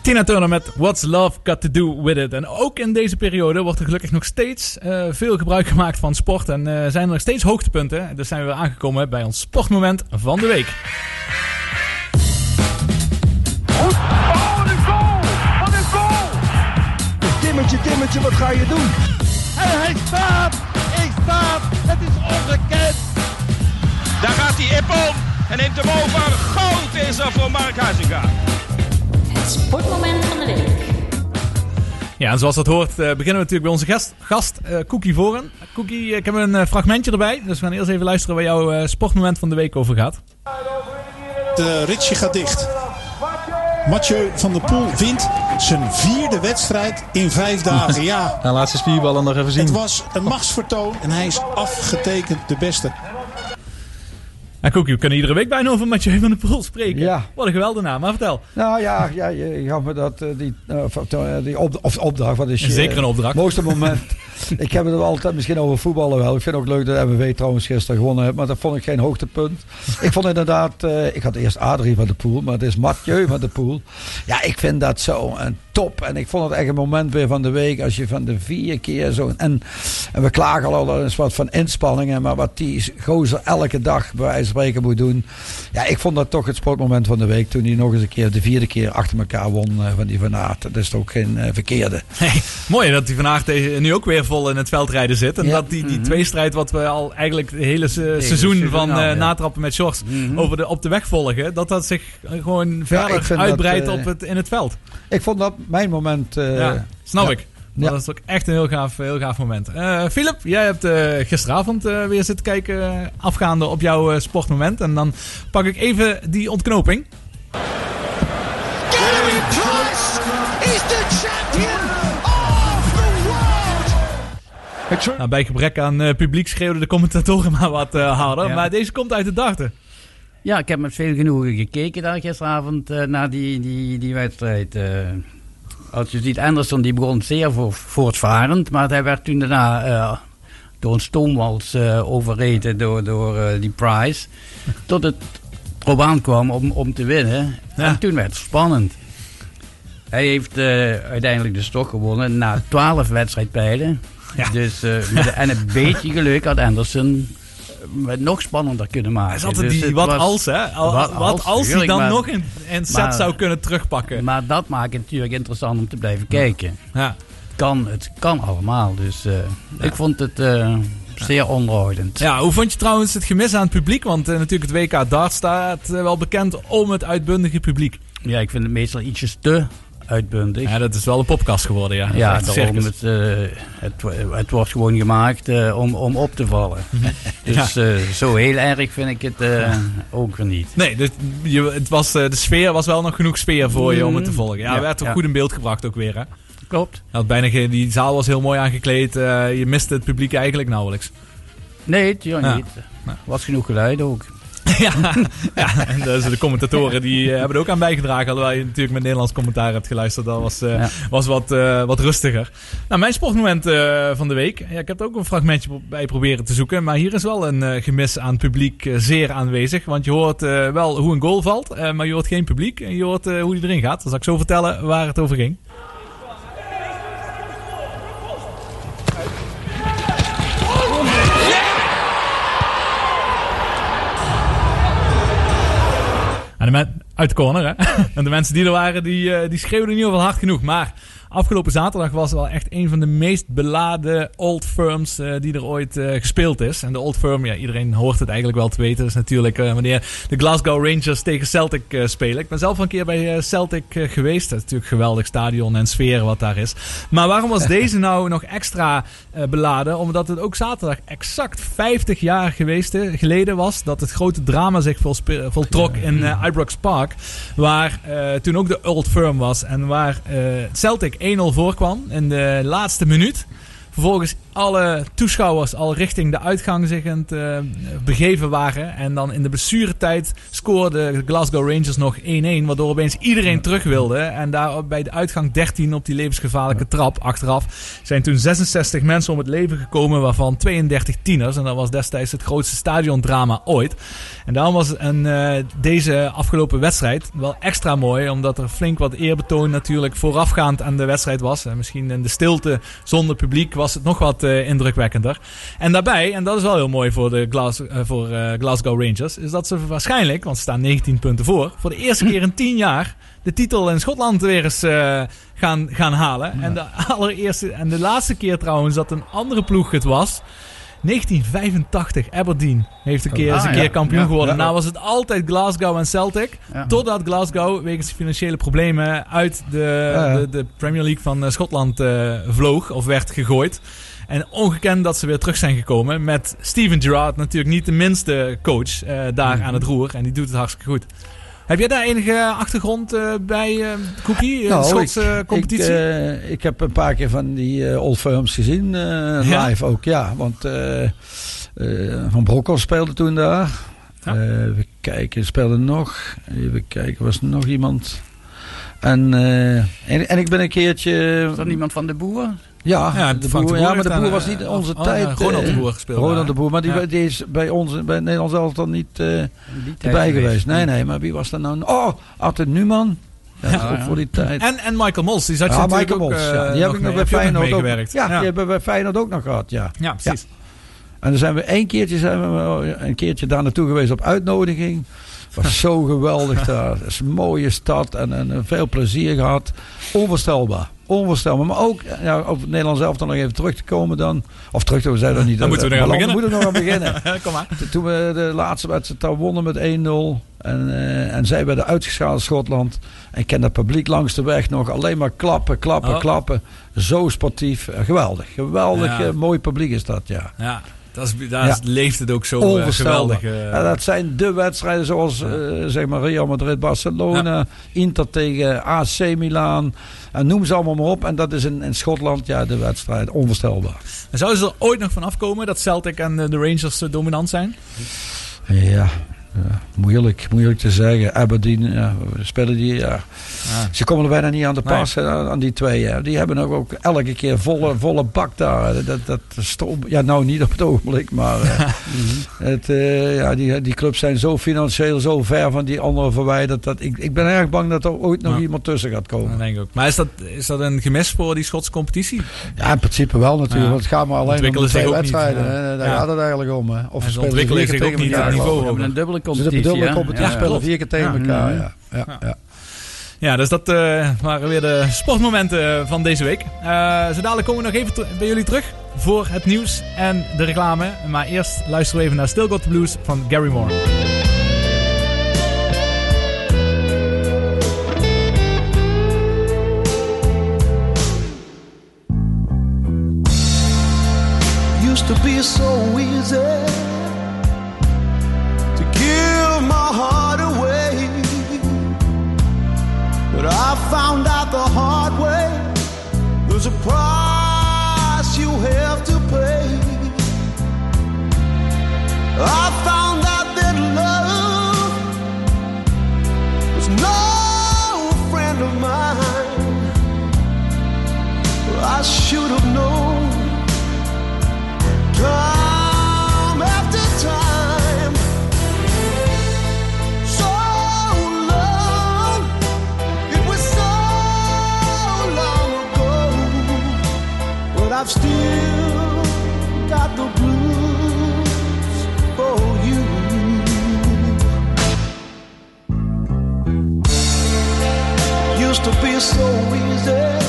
Tina Turner met What's Love Got To Do With It. En ook in deze periode wordt er gelukkig nog steeds eh, veel gebruik gemaakt van sport. En eh, zijn er nog steeds hoogtepunten. Dus zijn we weer aangekomen bij ons sportmoment van de week.
Timmertje, Timmertje, wat ga je doen? En hij staat! Hij staat! Het is ongekend!
Daar gaat hij Ippon en neemt hem over. Goud is er voor Mark Huizinga.
Het sportmoment van de week.
Ja, en zoals dat hoort eh, beginnen we natuurlijk bij onze gast, gast eh, Cookie Voren. Cookie, ik heb een eh, fragmentje erbij. Dus we gaan eerst even luisteren waar jouw eh, sportmoment van de week over gaat.
De ritje gaat dicht. Mathieu van der Poel wint zijn vierde wedstrijd in vijf dagen. Ja,
Nou, laat zijn spierballen nog even zien.
het was een machtsvertoon en hij is afgetekend de beste.
En Cookie, we kunnen iedere week bijna over Mathieu van der Poel spreken.
Ja.
Wat een geweldige naam, maar vertel.
Nou ja, ja je gaf me dat, eh, die, eh, eh, die op, of opdracht. Wat is je,
Zeker een opdracht.
mooiste moment. ik heb het altijd misschien over voetballen wel. Ik vind het ook leuk dat MWW trouwens gisteren gewonnen heeft. Maar dat vond ik geen hoogtepunt. ik vond inderdaad, ik had eerst Adrie van de Poel. Maar het is Mathieu van de Poel. Ja, ik vind dat zo top. En ik vond het echt een moment weer van de week. Als je van de vier keer zo... En, en we klagen al eens wat van inspanningen. Maar wat die gozer elke dag bij wijze van spreken moet doen. Ja, ik vond dat toch het sportmoment van de week. Toen hij nog eens een keer de vierde keer achter elkaar won eh, van die Van Aert. Dat is toch ook geen eh, verkeerde.
Hey, mooi dat hij vandaag tegen, nu ook weer vol in het veldrijden zit. En
Ja.
dat die, die tweestrijd wat we al eigenlijk het hele se- seizoen van eh,
ja.
natrappen met shorts over de, op de weg volgen. Dat dat zich gewoon verder uitbreidt op het, in het veld.
Ik vond dat mijn moment. eh,
ja, snap
ja.
ik.
Ja.
Dat is ook echt een heel gaaf, heel gaaf moment. Eh Philip, jij hebt eh, gisteravond eh, weer zitten kijken eh, afgaande op jouw eh, sportmoment. En dan pak ik even die ontknoping.
Gary Price is the champion of the world!
Nou, bij gebrek aan eh, publiek schreeuwden de commentatoren maar wat eh, harder.
Ja.
Maar deze komt uit de darten.
Ja, ik heb met veel genoegen gekeken daar gisteravond eh, naar die, die, die wedstrijd. Als je ziet, Anderson die begon zeer voor, voortvarend, maar hij werd toen daarna eh, door een stoomwals eh, overreden door, door eh, die Price. Tot het erop aankwam om, om te winnen.
Ja.
En toen werd het spannend. Hij heeft uiteindelijk de stok gewonnen na 12 wedstrijdpijlen.
Ja.
Dus, met, en een beetje geluk had Anderson het nog spannender kunnen maken.
Hij is altijd
Dus
die wat
was-
als, hè? Al-
Wat
wat
als,
als hij dan
maar-
nog een, een set
maar-
zou kunnen terugpakken.
Maar dat maakt het natuurlijk interessant om te blijven kijken.
Ja.
Het kan, het kan allemaal. Dus eh, ik vond het eh, zeer onroerend.
ja, hoe vond je trouwens het gemis aan het publiek? Want eh, natuurlijk het WK Dart staat wel bekend om het uitbundige publiek.
Ja, ik vind het meestal ietsjes te uitbundig.
Ja, dat is wel een podcast geworden, ja.
Ja, daarom het, eh, het, wo- het wordt gewoon gemaakt eh, om, om op te vallen. Dus eh, zo heel erg vind ik het ook weer niet.
Nee, dus je, het was, de sfeer was wel nog genoeg sfeer voor je om het te volgen. Ja,
Ja,
werd
ja.
goed in beeld gebracht ook weer, hè.
Klopt.
Had bijna geen, die zaal was heel mooi aangekleed. je miste het publiek eigenlijk nauwelijks.
Nee,
Ja.
niet. Was genoeg geluid ook.
ja, ja, en dus de commentatoren die eh, hebben er ook aan bijgedragen. Alhoewel je natuurlijk met Nederlands commentaar hebt geluisterd. Dat was, eh,
Ja.
was wat, eh, wat rustiger. Nou, mijn sportmoment van de week. Ja, ik heb er ook een fragmentje bij proberen te zoeken. Maar hier is wel een gemis aan het publiek zeer aanwezig. Want je hoort wel hoe een goal valt. maar je hoort geen publiek. En je hoort hoe die erin gaat. Dan zal ik zo vertellen waar het over ging. En de men- uit de corner, hè? en de mensen die er waren, die, eh, die schreeuwden in ieder geval hard genoeg. Maar afgelopen zaterdag was wel echt een van de meest beladen Old Firms eh, die er ooit eh, gespeeld is. En de Old Firm, ja, iedereen hoort het eigenlijk wel te weten. Dat is natuurlijk wanneer de Glasgow Rangers tegen Celtic spelen. Ik ben zelf al een keer bij Celtic geweest. Dat is natuurlijk een geweldig stadion en sfeer wat daar is. Maar waarom was deze nou nog extra beladen? Omdat het ook zaterdag exact 50 jaar geweest, geleden was dat het grote drama zich voltrok in Ibrox Park. Waar eh, toen ook de Old Firm was en waar eh, Celtic 1-0 voorkwam in de laatste minuut. Vervolgens alle toeschouwers al richting de uitgang zich aan het eh, begeven waren. En dan in de blessuretijd scoorde de Glasgow Rangers nog 1-1. Waardoor opeens iedereen terug wilde. En daar bij de uitgang 13 op die levensgevaarlijke trap achteraf zijn toen 66 mensen om het leven gekomen. Waarvan 32 tieners. En dat was destijds het grootste stadiondrama ooit. En daarom was een, eh, deze afgelopen wedstrijd wel extra mooi. Omdat er flink wat eerbetoon natuurlijk voorafgaand aan de wedstrijd was. En misschien in de stilte zonder publiek was het nog wat indrukwekkender. En daarbij, en dat is wel heel mooi voor, de Glas, eh, voor eh, Glasgow Rangers, is dat ze waarschijnlijk, want ze staan 19 punten voor, voor de eerste keer in 10 jaar de titel in Schotland weer eens eh, gaan, gaan halen. En de allereerste en de laatste keer trouwens dat een andere ploeg het was. 1985, Aberdeen heeft een keer,
Ah,
is een
ja.
keer kampioen
Ja,
geworden. Nou was het altijd Glasgow en Celtic. Totdat Glasgow wegens financiële problemen uit de, de, de Premier League van eh, Schotland eh, vloog of werd gegooid. En ongekend dat ze weer terug zijn gekomen met Steven Gerrard, natuurlijk niet de minste coach eh, daar
Mhm.
aan het roer. En die doet het hartstikke goed. Heb jij daar enige achtergrond eh, bij, eh Cookie?
Nou,
de Schotse
ik,
competitie?
Ik, ik heb een paar keer van die old firms gezien, eh,
Ja?
live ook, ja. Want eh, eh, Van Brokkels speelde toen daar.
Ja.
Eh, even kijken, speelde nog. Even kijken, was er nog iemand? En, eh, en, en ik ben een keertje...
Is dat niemand van de boer?
Ja,
Ja,
de
Frank de
boer,
Boer
ja, maar de boer
aan,
was niet in
eh,
onze
oh,
tijd.
ja, Ronald de
eh,
Boer gespeeld
Ronald
daar.
de Boer, maar die,
Ja.
die is bij ons, bij Nederlands elftal niet eh,
In die tijd
erbij geweest. Nee, nee, maar wie was er nou? Oh, Arthur Numan. Ja,
Ja,
voor die tijd.
En, en Michael Mols, die zat je
Ja,
natuurlijk
Michael
ook,
Mols, ja. Die heb ik nog bij Feyenoord ook. Ja,
ja.
die hebben we bij Feyenoord ook nog gehad, ja.
Ja, precies.
En dan zijn we één keertje, zijn we een keertje daar naartoe geweest op uitnodiging. was zo geweldig daar. Het is een mooie stad en, en veel plezier gehad. Onvoorstelbaar. Onvoorstelbaar. Maar ook ja, op het Nederlands zelf dan nog even terug te komen dan. Of terug te we zijn er niet.
Dan moeten we
maar
aan
dan
beginnen.
moeten we nog aan beginnen.
Kom maar.
Toen we de laatste wedstrijd daar wonnen met 1-0. En, eh, en zij werden uitgeschaald in Schotland. En ik ken dat publiek langs de weg nog. Alleen maar klappen, klappen,
Oh.
klappen. Zo sportief. Geweldig. Geweldig
Ja.
eh, mooi publiek is dat, ja.
Ja, dat is, daar
Ja.
leeft het ook zo eh,
Onvoorstelbaar.
geweldig. eh.
Ja, dat zijn de wedstrijden zoals eh, zeg maar Real Madrid, Barcelona, Inter tegen AC Milan. En noem ze allemaal maar op. En dat is in, in Schotland ja, de wedstrijd onvoorstelbaar.
En Zouden ze er ooit nog van afkomen dat Celtic en eh, de Rangers eh, dominant zijn?
Ja, moeilijk, moeilijk te zeggen. Aberdeen, ja, spelen die, ja. Ze komen er bijna niet aan de pas aan, die twee. Ja. Die hebben ook, ook elke keer volle, volle bak daar. Dat, dat ja, nou niet op het ogenblik, maar eh, het, eh, ja, die, die clubs zijn zo financieel zo ver van die andere verwijderd. Dat ik, ik ben erg bang dat er ooit nog
Ja.
iemand tussen gaat komen.
Dat denk ik ook. Maar is dat, is dat een gemis voor die Schotse competitie?
Ja, in principe wel natuurlijk.
Ja.
Want het gaat maar alleen om twee
niet,
wedstrijden.
ja.
Daar gaat het eigenlijk om. Hè. Of
ze ontwikkelen zich ook niet
geloof
niveau.
We hebben een dubbele
Ze hebben
competitie.
dubbele
hè?
competitie.
Ja.
spelen vier keer tegen
Ja.
elkaar.
Mhm.
Ja. Ja, ja.
Ja, dus dat eh, waren weer de sportmomenten van deze week. Eh zo dadelijk komen we nog even bij jullie terug voor het nieuws en de reclame. Maar eerst luisteren we even naar Still Got the Blues van Gary Moore.
used to be so easy But I found out the hard way there's a price you have to pay. I found out that love was no friend of mine. I should have known time Used to be so easy.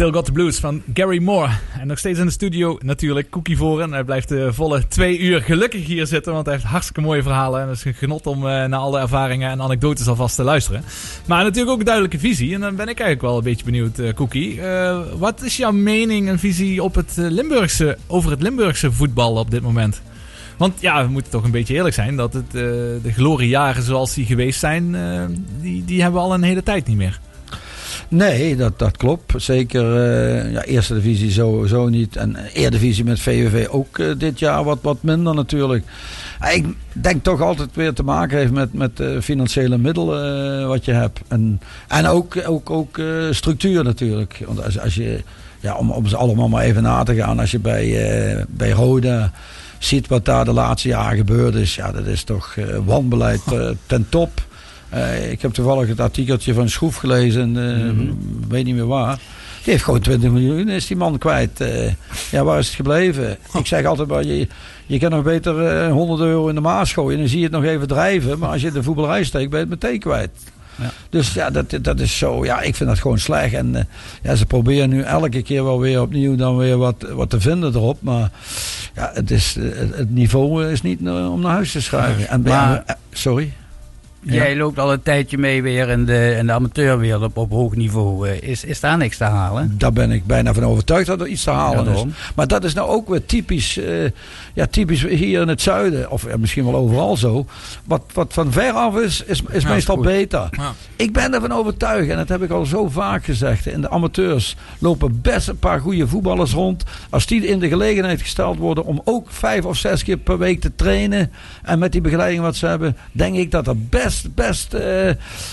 Still Got the Blues
van Gary Moore. En nog steeds in de studio natuurlijk Cookie voor. En hij blijft de volle twee uur gelukkig hier zitten. Want hij heeft hartstikke mooie verhalen. En het is een genot om eh, naar alle ervaringen en anekdotes alvast te luisteren. Maar natuurlijk ook een duidelijke visie. En dan ben ik eigenlijk wel een beetje benieuwd, eh, Cookie. Eh, wat is jouw mening en visie op het, Limburgse, over het Limburgse voetbal op dit moment? Want ja, we moeten toch een beetje eerlijk zijn. Dat het, de gloriejaren zoals die geweest zijn, die, die hebben we al een hele tijd niet meer.
Nee, dat, dat klopt. Zeker eh, ja, eerste divisie sowieso niet. En eerdivisie met VVV ook eh, dit jaar wat, wat minder natuurlijk. Eh, Ik denk toch altijd weer te maken heeft met, met eh, financiële middelen eh, wat je hebt. En, en ook, ook, ook eh, structuur natuurlijk. Want als, als je, ja, om, om ze allemaal maar even na te gaan. Als je bij, eh, bij Roda ziet wat daar de laatste jaren gebeurd is. Ja, dat is toch eh, wanbeleid eh, ten top. Eh, ik heb toevallig het artikeltje van Schroef gelezen, eh, weet niet meer waar. Die heeft gewoon 20 miljoen, is die man kwijt. Eh, ja, waar is het gebleven? Ik zeg altijd maar, je, je kan nog beter eh, 100 euro in de maas gooien en dan zie je het nog even drijven. Maar als je de voetballerij steekt, ben je het meteen kwijt.
Ja.
Dus ja, dat, dat is zo. Ja, ik vind dat gewoon slecht. En ja, ze proberen nu elke keer wel weer opnieuw dan weer wat, wat te vinden erop. Maar ja, het, is, het, het niveau is niet om naar huis te schuiven. En,
Maar-
eh, sorry?
Jij loopt al een tijdje mee weer in de, in de amateurwereld op, op hoog niveau. Eh, Is, is daar niks te halen?
Daar ben ik bijna van overtuigd dat er iets te halen
Ja,
is. Maar dat is nou ook weer typisch, eh, ja, typisch hier in het zuiden. Of misschien wel overal zo. Wat, wat van ver af is, is, is
Ja,
meestal
goed.
beter.
Ja.
Ik ben ervan overtuigd, en dat heb ik al zo vaak gezegd. In de amateurs lopen best een paar goede voetballers rond. Als die in de gelegenheid gesteld worden om ook vijf of zes keer per week te trainen. En met die begeleiding wat ze hebben, denk ik dat er best, best eh,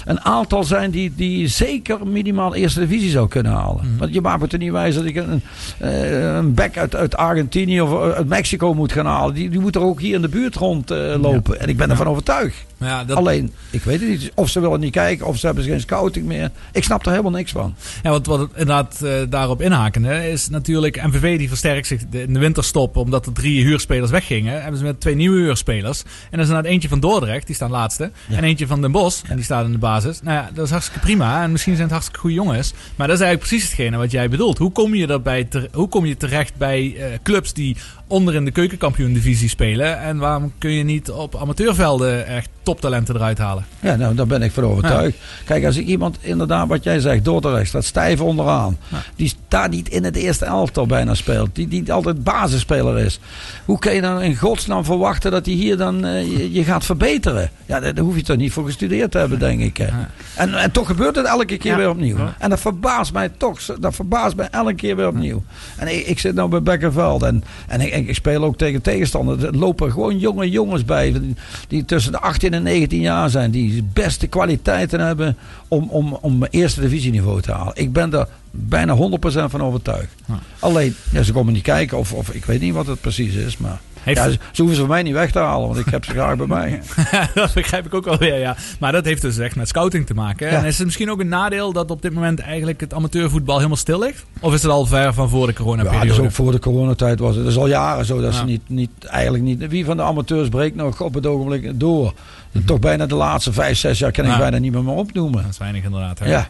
een aantal zijn die, die zeker minimaal eerste divisie zou kunnen halen. Want je maakt het er niet wijs dat ik een, eh, een back uit, uit Argentinië of uit Mexico moet gaan halen. Die, die moet er ook hier in de buurt rondlopen. lopen. En ik ben ervan overtuigd.
Ja, dat,
Alleen, ik weet het niet. Of ze willen niet kijken, of ze hebben geen scouting meer. Ik snap er helemaal niks van.
Ja, want wat het inderdaad eh, daarop inhakende is natuurlijk MVV die versterkt zich de- in de winterstop omdat er drie huurspelers weggingen. Hebben ze met twee nieuwe huurspelers. En dat is inderdaad eentje van Dordrecht, die staan laatste. En eentje van Den Bosch, en die staat in de basis. Nou ja, dat is hartstikke prima. En misschien zijn het hartstikke goede jongens. Maar dat is eigenlijk precies hetgene wat jij bedoelt. Hoe kom je, ter- hoe kom je terecht bij eh, clubs die onder in de keukenkampioen-divisie spelen? En waarom kun je niet op amateurvelden echt toptalenten eruit halen?
Ja, nou, daar ben ik van overtuigd. Kijk, als ik iemand inderdaad, wat jij zegt, Dordrecht, staat stijf onderaan. Die daar niet in het eerste elftal bijna speelt. Die, die altijd basisspeler is. Hoe kun je dan in godsnaam verwachten dat hij hier dan eh, je, je gaat verbeteren? Ja, daar daar hoef je toch niet voor gestudeerd te hebben, denk ik. hè. En, en toch gebeurt het elke keer weer opnieuw. En dat verbaast mij toch. Dat verbaast mij elke keer weer opnieuw. En ik, ik zit nou bij Bekkerveld en, en ik, ik speel ook tegen tegenstanders. Er lopen gewoon jonge jongens bij. Die, tussen de 18 en 19 jaar zijn. Die de beste kwaliteiten hebben om, om, om eerste divisieniveau te halen. Ik ben daar bijna 100% van overtuigd. Alleen, ja, ze komen niet kijken of, of ik weet niet wat het precies is. Maar
Heeft-
ja, ze, hoeven ze van mij niet weg te halen, want ik heb ze graag bij mij.
dat begrijp ik ook wel weer, ja. Maar dat heeft dus echt met scouting te maken.
Ja.
En is het misschien ook een nadeel dat op dit moment eigenlijk het amateurvoetbal helemaal stil ligt? Of is het al ver van voor de
Ja,
coronaperiode?
dus ook voor de coronatijd was het. Het is al jaren zo dat
Ja.
ze niet, niet, eigenlijk niet... Wie van de amateurs breekt nog op het ogenblik door?
Mhm.
Toch bijna de laatste vijf, zes jaar kan ik
Ja.
bijna niet meer, meer opnoemen.
Dat is weinig inderdaad. hè?
Ja.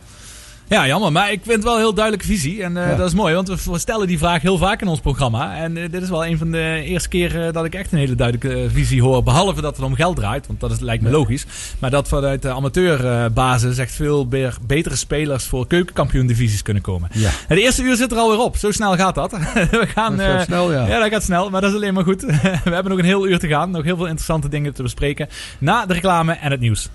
Ja, jammer. Maar ik vind het wel een heel duidelijke visie. En eh,
Ja.
dat is mooi, want we stellen die vraag heel vaak in ons programma. En eh, dit is wel een van de eerste keren dat ik echt een hele duidelijke eh, visie hoor. Behalve dat het om geld draait, want dat is, lijkt me logisch. Maar dat vanuit de amateurbasis echt veel betere spelers voor keukenkampioen-divisies kunnen komen.
Ja.
En de eerste uur zit er alweer op. Zo snel gaat dat. we gaan,
Dat gaat
eh,
snel, ja.
Ja, dat gaat snel. Maar dat is alleen maar goed. we hebben nog een heel uur te gaan. Nog heel veel interessante dingen te bespreken. Na de reclame en het nieuws.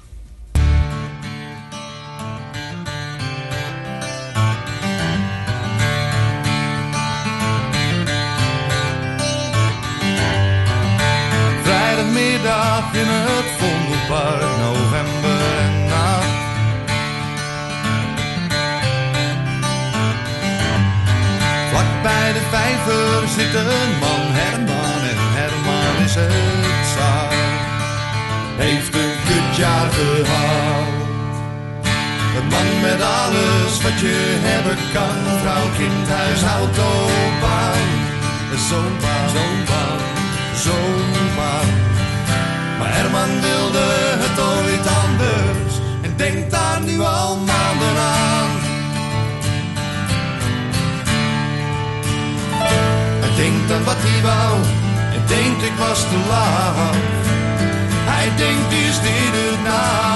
Vrijdagmiddag in het Vondelpark, november en nacht. Vlak bij de vijver zit een man, Herman, en Herman is het zaak. Heeft een kutjaar gehad. Een man met alles wat je hebben kan. Vrouw, kind, huis, auto, baan. Zo'n baan, zo'n baan, zo'n baan. Maar Herman wilde het ooit anders. En denkt daar nu al maanden aan. Hij denkt aan wat hij wou. En denkt ik was te laat. Hij denkt, is dit het?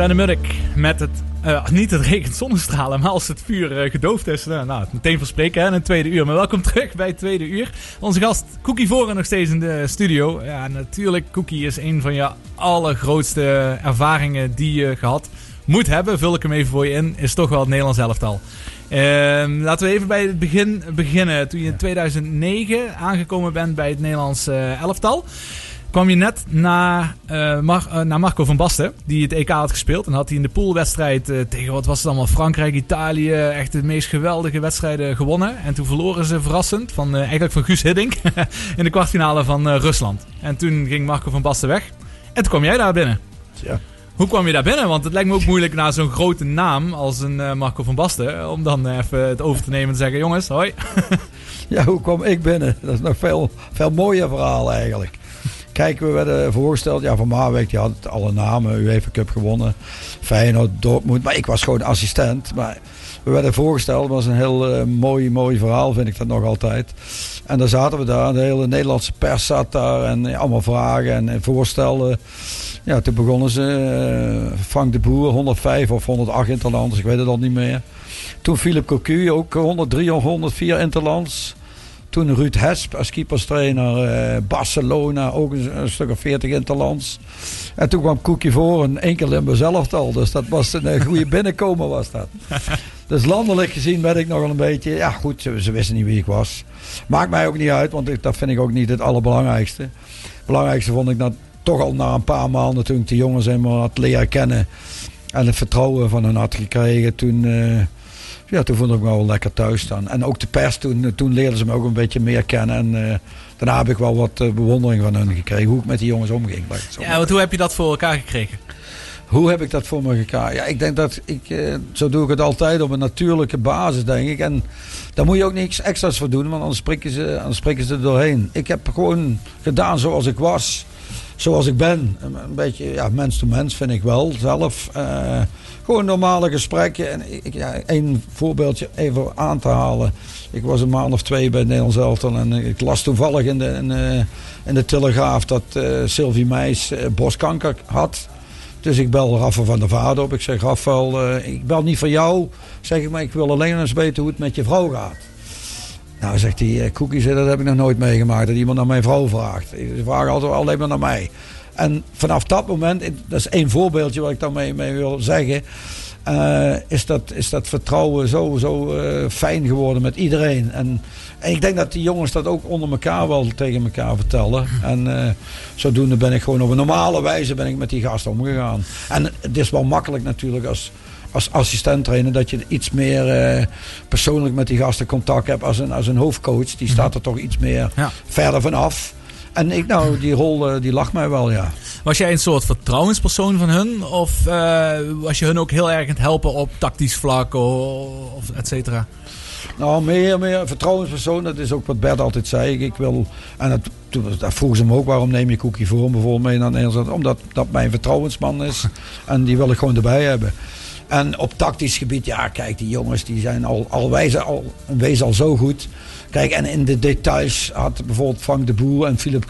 Agda de met het, eh, niet het regent zonnestralen, maar als het vuur eh, gedoofd is. Nou, nou, meteen verspreken hè, in het tweede uur. Maar welkom terug bij het tweede uur. Onze gast Cookie Voren nog steeds in de studio. Ja, natuurlijk, Cookie is een van je allergrootste ervaringen die je gehad moet hebben. Vul ik hem even voor je in. Is toch wel het Nederlands elftal. Ehm, laten we even bij het begin beginnen. Toen je in 2009 aangekomen bent bij het Nederlands elftal kwam je net na, eh, Mar- eh, naar Marco van Basten, die het EK had gespeeld. En had hij in de poolwedstrijd eh, tegen, wat was het allemaal, Frankrijk, Italië, echt de meest geweldige wedstrijden gewonnen. En toen verloren ze verrassend, van, eh, eigenlijk van Guus Hiddink, in de kwartfinale van eh, Rusland. En toen ging Marco van Basten weg. En toen kwam jij daar binnen.
Ja.
Hoe kwam je daar binnen? Want het lijkt me ook moeilijk na zo'n grote naam als een eh, Marco van Basten, om dan even het over te nemen en te zeggen, jongens, hoi.
Ja, hoe kwam ik binnen? Dat is nog veel, veel mooier verhaal eigenlijk. Kijk, we werden voorgesteld. Ja, Van Marwijk die had alle namen. UEFA Cup gewonnen. Feyenoord, Dortmund. Maar ik was gewoon assistent. Maar we werden voorgesteld. Het was een heel eh, mooi, mooi verhaal, vind ik dat nog altijd. En daar zaten we daar. De hele Nederlandse pers zat daar. En eh, allemaal vragen en, en voorstellen. Ja, toen begonnen ze. eh, Frank de Boer, 105 of 108 interlands. Ik weet het al niet meer. Toen Philip Cocu, ook 103 of 104 interlands. Toen Ruud Hesp als keeperstrainer. eh, Barcelona, ook een, een stuk of 40 interlands. En toen kwam Koekje voor en één keer Limburg zelf al. Dus dat was een eh, goede binnenkomen was dat. Dus landelijk gezien ben ik nog wel een beetje... Ja goed, ze, ze wisten niet wie ik was. Maakt mij ook niet uit, want ik, dat vind ik ook niet het allerbelangrijkste. Het belangrijkste vond ik dat toch al na een paar maanden... toen ik de jongens eenmaal had leren kennen... en het vertrouwen van hen had gekregen... toen... eh, ja, toen vond ik me wel lekker thuis staan. En ook de pers, toen, toen leerden ze me ook een beetje meer kennen. En eh, daarna heb ik wel wat eh, bewondering van hen gekregen. Hoe ik met die jongens omging.
Ja, want hoe heb je dat voor elkaar gekregen?
hoe heb ik dat voor me gekregen? Ja, ik denk dat ik, eh, zo doe ik het altijd op een natuurlijke basis, denk ik. En daar moet je ook niks extra's voor doen, want anders spreken ze, anders spreken ze er doorheen. Ik heb gewoon gedaan zoals ik was, zoals ik ben. Een, een beetje ja, mens to mens vind ik wel zelf. Eh, gewoon normale gesprekken. En ik, ja, één voorbeeldje even aan te halen. Ik was een maand of twee bij Nederlands elftal en ik las toevallig in de, in, eh, de Telegraaf dat eh, Sylvie Meijs eh, borstkanker had. Dus ik bel Rafa van der Vaart op. Ik zeg, Rafael, eh, ik bel niet voor jou. Zeg ik, maar ik wil alleen eens weten hoe het met je vrouw gaat. Nou, zegt hij, eh, zegt, dat heb ik nog nooit meegemaakt. Dat iemand naar mijn vrouw vraagt. Ze vragen altijd alleen maar naar mij. En vanaf dat moment, dat is één voorbeeldje wat ik daarmee mee wil zeggen. eh, is, dat, is dat vertrouwen zo, zo eh, fijn geworden met iedereen. En, en ik denk dat die jongens dat ook onder elkaar wel tegen elkaar vertellen. En eh, zodoende ben ik gewoon op een normale wijze ben ik met die gasten omgegaan. En het is wel makkelijk natuurlijk als, als assistent trainer dat je iets meer persoonlijk met die gasten contact hebt als een, als een hoofdcoach. Die staat er toch iets meer
Ja.
verder van En ik, nou, die rol eh, die lag mij wel, ja.
Was jij een soort vertrouwenspersoon van hun? Of eh, was je hun ook heel erg aan het helpen op tactisch vlak of et cetera?
Nou, meer, meer vertrouwenspersoon. Dat is ook wat Bert altijd zei. Ik wil, en dat, toen, dat vroegen ze me ook, waarom neem je Cookie voor bijvoorbeeld mee naar Nederland? Omdat dat mijn vertrouwensman is. En die wil ik gewoon erbij hebben. En op tactisch gebied, ja, kijk, die jongens die zijn al, al, wijzen, al, wezen al zo goed. Kijk, en in de details had bijvoorbeeld Frank de Boer en Philip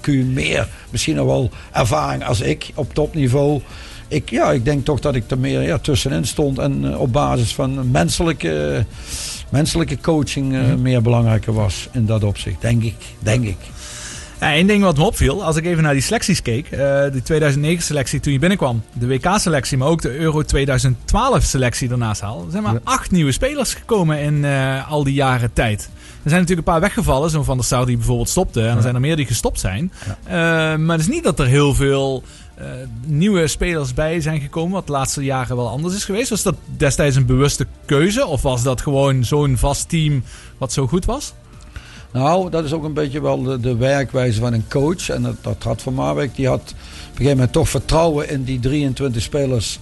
Q meer, misschien nog wel ervaring als ik op topniveau. Ik, ja, ik denk toch dat ik er meer ja, tussenin stond. En eh, op basis van menselijke, menselijke coaching eh, meer belangrijker was in dat opzicht. Denk ik. Denk ik.
Ja, Eén ding wat me opviel, als ik even naar die selecties keek. eh de 2009-selectie toen je binnenkwam. De WK-selectie, maar ook de Euro 2012-selectie daarnaast haal. Er zijn maar
Ja.
acht nieuwe spelers gekomen in eh, al die jaren tijd. Er zijn natuurlijk een paar weggevallen. Zo'n Van der Sar die bijvoorbeeld stopte. En er zijn er meer die gestopt zijn. Eh, maar het is niet dat er heel veel nieuwe spelers bij zijn gekomen. Wat de laatste jaren wel anders is geweest. Was dat destijds een bewuste keuze? Of was dat gewoon zo'n vast team wat zo goed was?
Nou, dat is ook een beetje wel de, de werkwijze van een coach. En dat, dat had Van Marwijk. Die had op een gegeven moment toch vertrouwen in die 23 spelers.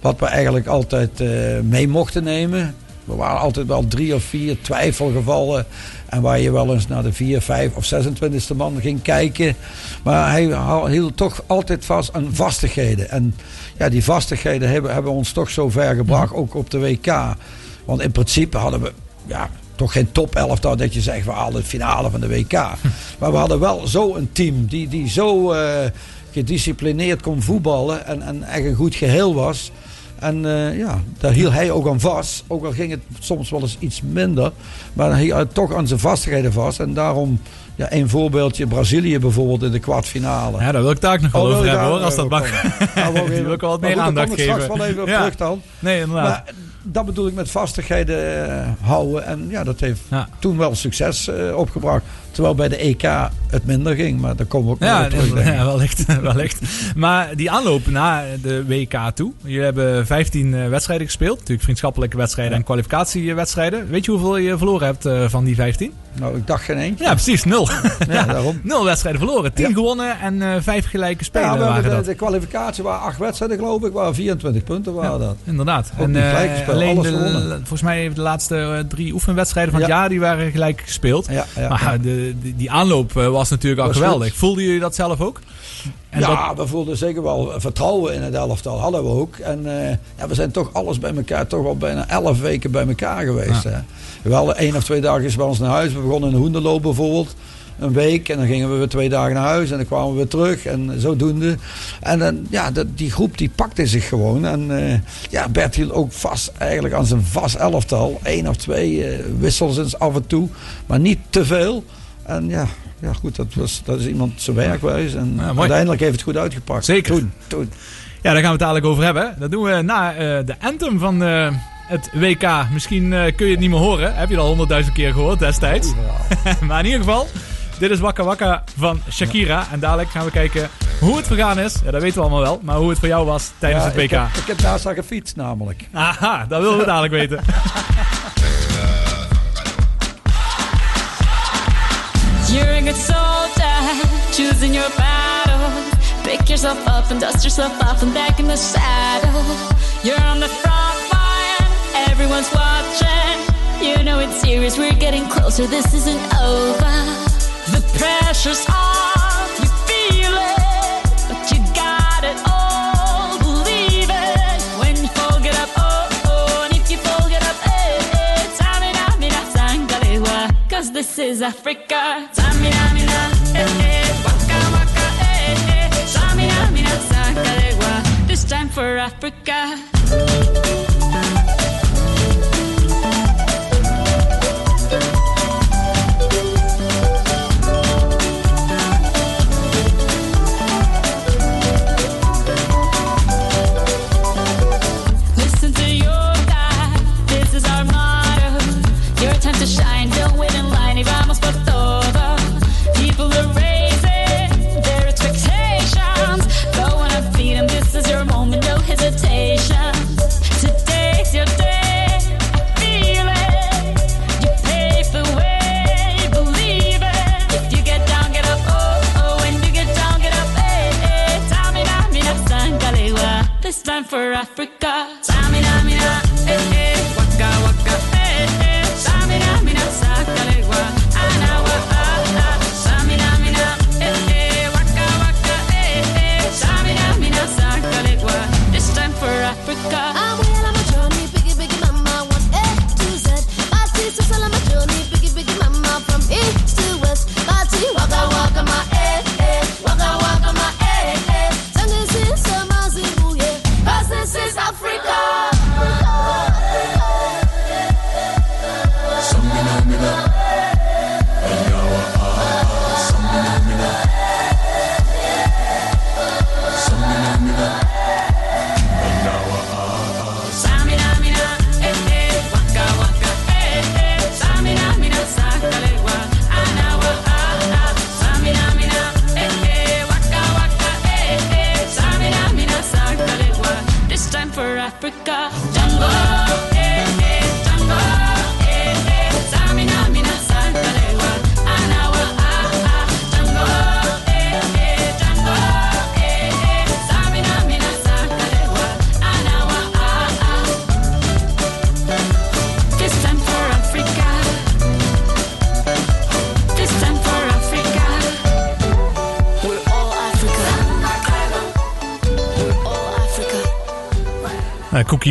Wat we eigenlijk altijd eh, mee mochten nemen. Er waren altijd wel drie of vier twijfelgevallen. En waar je wel eens naar de vier, vijf of 26e man ging kijken. Maar hij hield toch altijd vast aan vastigheden. En ja, die vastigheden hebben, hebben ons toch zo ver gebracht. Ook op de WK. Want in principe hadden we ja, toch geen top 11 dat je zegt we halen de finale van de WK. Maar we hadden wel zo een team die, die zo eh, gedisciplineerd kon voetballen en, en echt een goed geheel was. En eh, ja, daar hield hij ook aan vast. Ook al ging het soms wel eens iets minder. Maar hij hield toch aan zijn vastigheden vast. En daarom, ja, een voorbeeldje, Brazilië bijvoorbeeld in de kwartfinale.
Ja, daar wil ik daar ook nog wel
Oh,
over hebben
daar-
hoor, als dat mag.
even-
wil ik wel wat meer
daar
aandacht
kom ik
geven.
straks wel even op
Ja.
terug dan.
Nee, inderdaad.
Maar dat bedoel ik met vastigheden eh, houden. En ja, dat heeft
Ja.
toen wel succes eh, opgebracht. Terwijl bij de EK het minder ging. Maar daar komen we ook nog
Ja,
op terug.
ja, wellicht, wellicht. Maar die aanloop naar de WK toe. Jullie hebben 15 eh, wedstrijden gespeeld. Natuurlijk vriendschappelijke wedstrijden en kwalificatiewedstrijden. Weet je hoeveel je verloren hebt eh, van die 15?
Nou, ik dacht geen eentje.
Ja, precies. Nul.
Ja, daarom.
Nul wedstrijden verloren. 10
Ja.
gewonnen en eh 5 gelijke spelen
Ja,
waren
de,
dat.
de kwalificatie waren acht wedstrijden geloof ik. Waren 24 punten waren dat.
Inderdaad.
Ook niet gelijk gespeeld,
alleen de, volgens mij de laatste drie oefenwedstrijden van het
Ja.
jaar die waren gelijk gespeeld. Maar. De, die, die aanloop eh, was natuurlijk al
Was
geweldig.
goed.
Voelden jullie dat zelf ook? En
ja, we voelden zeker wel vertrouwen in het elftal. Hadden we ook. En eh, ja, we zijn toch alles bij elkaar, toch wel bijna elf weken bij elkaar geweest. Hè. Wel één of twee dagen bij ons naar huis. We begonnen in Hoenderloop bijvoorbeeld. Een week en dan gingen we weer twee dagen naar huis en dan kwamen we weer terug en zodoende. En dan, ja, dat, die groep die pakte zich gewoon. En eh, ja, Bert hield ook vast eigenlijk aan zijn vast elftal. Eén of twee eh, wissels af en toe, maar niet te veel. En ja, ja goed, dat, was, dat is iemand zijn werkwijze. En uiteindelijk heeft het goed uitgepakt.
Zeker.
Toen, toen.
Ja, daar gaan we het dadelijk over hebben. Dat doen we na eh, de anthem van eh, het WK. Misschien eh, kun je het niet meer horen. Heb je het al honderdduizend keer gehoord destijds. maar in ieder geval, dit is Wakka Wakka van Shakira. En dadelijk gaan we kijken hoe het vergaan is. Ja, dat weten we allemaal wel. Maar hoe het voor jou was tijdens het WK.
Ik heb, ik heb naast haar gefietst namelijk.
Aha, dat willen we dadelijk weten.
Good soldier, choosing your battle. Pick yourself up and dust yourself off and back in the saddle. You're on the front line, everyone's watching. You know it's serious, we're getting closer, this isn't over. The pressure's on, this is Africa. Eh, eh, waka, waka, eh, this time for Africa.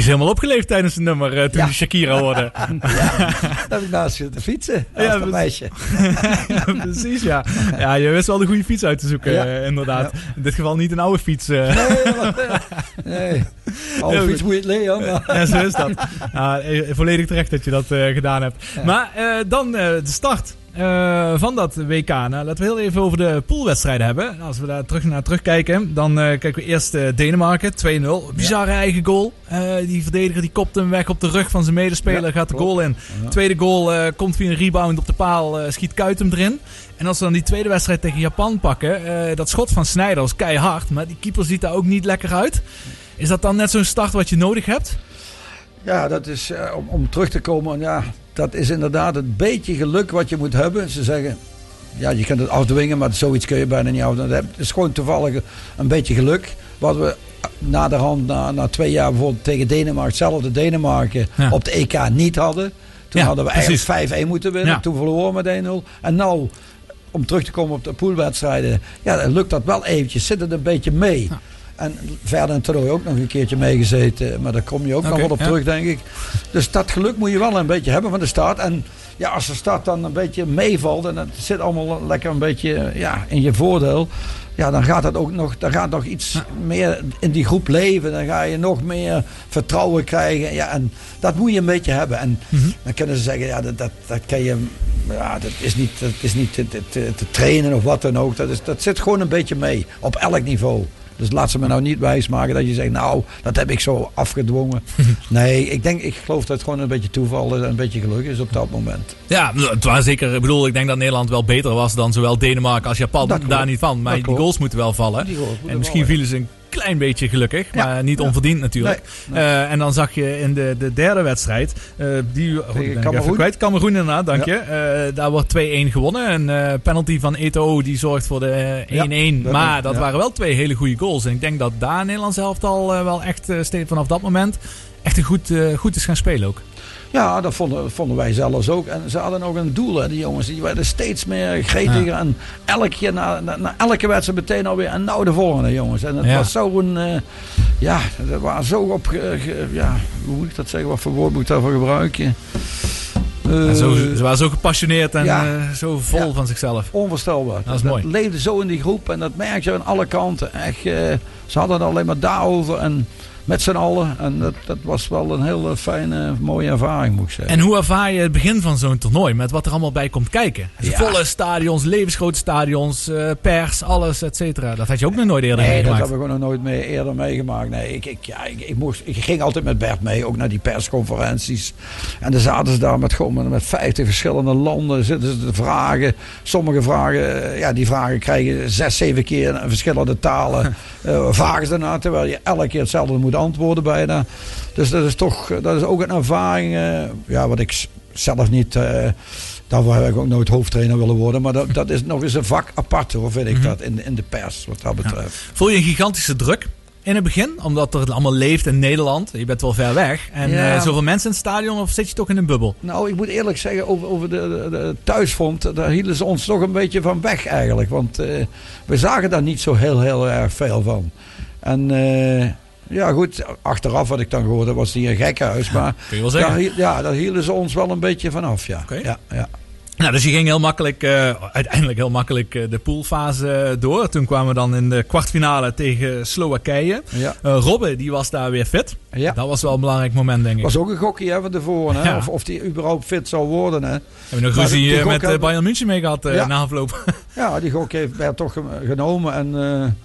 Is
helemaal opgeleefd tijdens het nummer eh, toen
Ja.
Shakira hoorde.
Daar heb ik naast zitten fietsen. Als
Ja,
dat meisje.
ja, precies, ja. Ja, je wist wel de goede fiets uit te zoeken,
Ja.
eh, inderdaad. In dit geval niet een oude fiets. eh.
Nee, maar- nee.
Heel
fiets moet je het leren. maar-
Ja, zo is dat. Ja, volledig terecht dat je dat gedaan hebt. Maar dan de start eh, van dat WK. Nou, laten we heel even over de poolwedstrijden hebben. Nou, als we daar terug naar terugkijken, dan eh, kijken we eerst eh, Denemarken, 2-0. Bizarre eigen goal. Die verdediger die kopt hem weg op de rug van zijn medespeler,
Ja,
gaat de
klopt.
goal in.
Ja.
Tweede goal komt via een rebound op de paal, schiet Kuit hem erin. En als we dan die tweede wedstrijd tegen Japan pakken, dat schot van Sneijder was keihard, maar die keeper ziet daar ook niet lekker uit. Is dat dan net zo'n start wat je nodig hebt?
Ja, dat is om, om terug te komen. Ja, dat is inderdaad een beetje geluk wat je moet hebben. Ze zeggen, ja, je kunt het afdwingen, maar zoiets kun je bijna niet afdwingen. Het is gewoon toevallig een beetje geluk. Wat we na de hand, na, na twee jaar bijvoorbeeld tegen Denemarken, hetzelfde Denemarken,
Ja.
op de EK niet hadden. Toen
Ja,
hadden we
precies.
eigenlijk 5-1 moeten winnen.
Ja.
Toen verloren we met 1-0. En nou, om terug te komen op de poolwedstrijden, ja, dan lukt dat wel eventjes. Zit het een beetje mee. En verder in toernooi ook nog een keertje meegezeten. Maar daar kom je ook nog wel op
ja.
terug, denk ik. Dus dat geluk moet je wel een beetje hebben van de start. En ja, als de start dan een beetje meevalt en het zit allemaal lekker een beetje ja, in je voordeel. Ja, dan gaat het ook nog, dan gaat nog iets meer in die groep leven. Dan ga je nog meer vertrouwen krijgen. Ja, en dat moet je een beetje hebben. En
Mhm.
dan kunnen ze zeggen, ja, dat, dat, dat kan je. Ja, dat is niet, dat is niet te, te, te- te trainen of wat dan ook. Dat, is, dat zit gewoon een beetje mee. Op elk niveau. Dus laat ze me nou niet wijsmaken dat je zegt, nou, dat heb ik zo afgedwongen. nee, ik denk, ik geloof dat het gewoon een beetje toeval is en een beetje geluk is op dat moment.
Ja, het was zeker. Ik bedoel, ik denk dat Nederland wel beter was dan zowel Denemarken als Japan. Daar niet van. Maar die goals moeten wel vallen.
Moeten
en misschien vielen ze een klein beetje gelukkig,
Ja,
maar niet onverdiend natuurlijk.
Nee, nee.
Eh, en dan zag je in de, de derde wedstrijd, eh, die oh, ik even kwijt. Cameroen inderdaad, dank je. Eh, daar wordt 2-1 gewonnen. Een penalty van Eto'o die zorgt voor de eh, 1-1.
Ja,
maar dat waren wel twee hele goede goals. En ik denk dat daar Nederland zelf al wel echt steeds vanaf dat moment echt een goed, goed is gaan spelen ook.
Ja, dat vonden, vonden wij zelfs ook. En ze hadden ook een doel, hè, die jongens. Die werden steeds meer gretiger. En elke na, na, na elke wedstrijd meteen alweer. En nou de volgende, jongens. En het
Ja.
was zo'n... eh ja, dat waren zo op... ge- ja, hoe moet ik dat zeggen? Wat voor woord moet ik daarvoor gebruiken? Eh,
En zo, ze waren zo gepassioneerd en
ja.
eh, zo vol van zichzelf.
Onvoorstelbaar.
Dat is mooi.
leefde zo in die groep en dat merk je aan alle kanten. Echt, eh, ze hadden het alleen maar daarover en met z'n allen. En dat, dat was wel een hele fijne, mooie ervaring, moet ik zeggen.
En hoe ervaar je het begin van zo'n toernooi met wat er allemaal bij komt kijken?
Ja.
Volle stadions, levensgrote stadions, eh, pers, alles, et cetera. Dat had je ook nog nooit eerder
Nee, dat
meegemaakt.
hebben we nog nooit meer eerder meegemaakt. Nee, ik, ik, ja, ik, ik, moest, ik ging altijd met Bert mee, ook naar die persconferenties. En dan zaten ze daar met, gewoon met, met 50 verschillende landen. Zitten ze te vragen. Sommige vragen, eh, ja, die vragen krijgen zes, zeven keer in verschillende talen. eh, vragen ze ernaar, terwijl je elke keer hetzelfde moet antwoorden bijna. Dus dat is toch, eh, dat is ook een ervaring, eh, ja, wat ik zelf niet... eh Daarvoor heb ik ook nooit hoofdtrainer willen worden. Maar dat, dat is nog eens een vak apart hoor, vind ik
Mhm.
dat, in, in de pers, wat dat betreft.
Voel je een gigantische druk in het begin? Omdat er allemaal leeft in Nederland. Je bent wel ver weg. En
Ja.
zoveel mensen in het stadion of zit je toch in een bubbel?
Nou, ik moet eerlijk zeggen, over, over de, de, de thuisfront, daar hielden ze ons toch een beetje van weg eigenlijk. Want we zagen daar niet zo heel, heel erg veel van. En ja, goed, achteraf wat ik dan gehoord heb, was die een gekkenhuis. Maar
Kun je wel zeggen.
daar, ja, daar hielden ze ons wel een beetje vanaf, ja. Ja, ja.
Nou, dus je ging heel makkelijk, eh, uiteindelijk heel makkelijk eh, de poolfase door. Toen kwamen we dan in de kwartfinale tegen Slowakije.
Ja.
Eh, Robbe, die was daar weer fit.
Ja.
Dat was wel een belangrijk moment, denk ik.
was ook een gokje hè, van tevoren, hè?
Ja.
Of, of die überhaupt fit zal worden. Hè?
Hebben we nog ruzie
die
eh, met eh,
hebben-
Bayern München mee gehad eh,
Ja.
na afloop.
Ja, die gok heeft werd toch ge- genomen en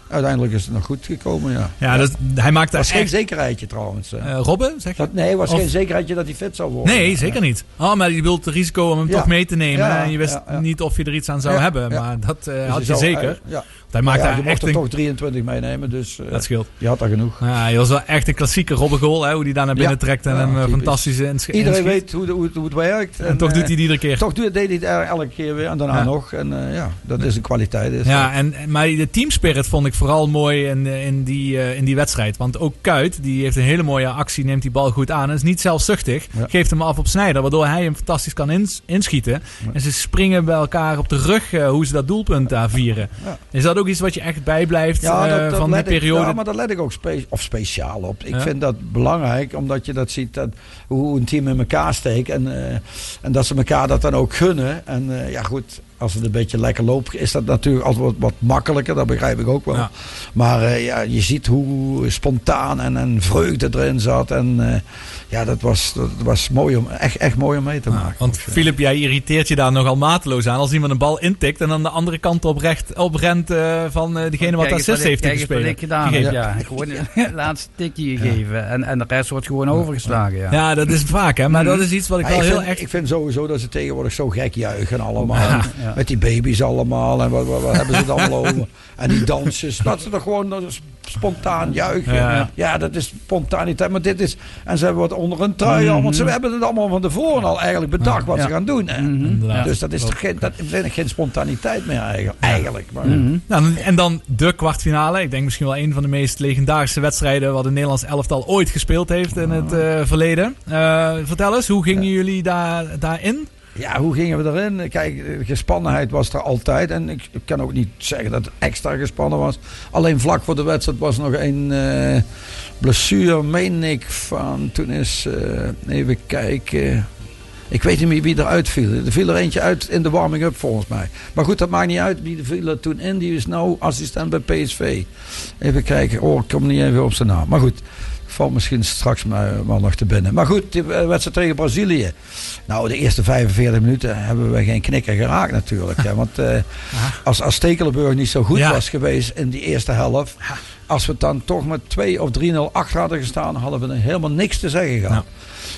uiteindelijk is het nog goed gekomen, ja.
Ja, dus hij maakte
was geen zekerheidje trouwens. hè.
eh Robbe, zeg je?
Dat, nee, was
Of-
geen zekerheidje dat hij fit zou worden.
Nee, zeker niet. Oh, maar je wilt het risico om hem toch mee te nemen. En je wist niet of je er iets aan zou hebben. Maar dat
Dus
had je
zou-
zeker.
ja.
Hij maakte
ja, je
daar
mocht
echt
er toch 23 meenemen, dus eh,
Dat scheelt.
je had daar genoeg.
Ja, hij was wel echt een klassieke Robbe-goal. hè, Hoe hij daar naar binnen
Ja.
trekt en een eh,
typisch.
fantastische ins-
Iedereen
inschiet.
weet hoe, hoe, het- hoe het werkt.
En toch
eh,
doet hij het iedere keer.
Toch doet, deed hij het er elke keer weer en daarna nog. En eh, ja, dat is een kwaliteit. Is
Ja, en, maar de teamspirit vond ik vooral mooi in, eh, in, die, eh, in die wedstrijd. Want ook Kuit, die heeft een hele mooie actie, neemt die bal goed aan. En is niet zelfzuchtig. Geeft hem af op Snijder, waardoor hij hem fantastisch kan ins- inschieten. En ze springen bij elkaar op de rug eh, hoe ze dat doelpunt daar vieren.
Ja.
Is dat ook iets wat je echt bijblijft
Ja,
eh,
dat, dat
van die
ik-
periode?
ja, maar daar let ik ook spe of speciaal op. Ik
Ja.
vind dat belangrijk, omdat je dat ziet, dat, hoe een team in elkaar steekt. En, eh, en dat ze elkaar dat dan ook gunnen. En eh, ja, goed, als het een beetje lekker loopt, is dat natuurlijk altijd wat, wat makkelijker. Dat begrijp ik ook wel.
Ja.
Maar ja, je ziet hoe spontaan en, en vreugde erin zat. En ja, dat was, dat was mooi om, echt, echt mooi om mee te maken.
Want Filip, jij irriteert je daar nogal mateloos aan als iemand een bal intikt en dan de andere kant op recht oprent eh, van eh, diegene wat assist heeft
kijk eens wat
gespeeld.
ik gedaan heb, ja. Gewoon een laatste tikje gegeven. En, en de rest wordt gewoon overgeslagen, ja.
Ja, dat is vaak hè, maar dat is iets wat ik wel
ik,
heel
vind,
echt...
ik vind sowieso dat ze tegenwoordig zo gek juichen allemaal.
Ja.
Ja.
Met die baby's allemaal. En wat, wat, wat hebben ze het allemaal over? En die dansjes. Dat ze er gewoon spontaan juichen.
Ja.
Ja. dat is spontaniteit. Maar dit is... En ze hebben wat onder een trui al. Want ze hebben het allemaal van tevoren al eigenlijk bedacht wat ze gaan doen. Hè?
Inderdaad.
Dus dat is toch geen, dat vind ik geen spontaniteit meer eigenlijk. eigenlijk maar,
Nou, en dan de kwartfinale. Ik denk misschien wel een van de meest legendarische wedstrijden wat het Nederlands elftal ooit gespeeld heeft in het eh, verleden. Eh, vertel eens, hoe gingen jullie daar, daarin?
Ja, hoe gingen we erin? Kijk, de gespannenheid was er altijd. En ik, ik kan ook niet zeggen dat het extra gespannen was. Alleen vlak voor de wedstrijd was nog een eh, blessure, meen ik, van... Toen is, eh, even kijken... Ik weet niet meer wie eruit viel. Er viel er eentje uit in de warming-up volgens mij. Maar goed, dat maakt niet uit. Wie viel er toen in? Die is nou assistent bij PSV. Even kijken. Oh, ik kom niet even op zijn naam. Maar goed, valt misschien straks maar, wel nog te binnen. Maar goed, die wedstrijd tegen Brazilië. Nou, de eerste 45 minuten hebben we geen knikker geraakt natuurlijk. Hè. Want eh, als, als Stekelenburg niet zo goed
Ja.
was geweest in die eerste helft... Als we dan toch met 2 of 3-0 achter hadden gestaan... hadden we helemaal niks te zeggen gehad.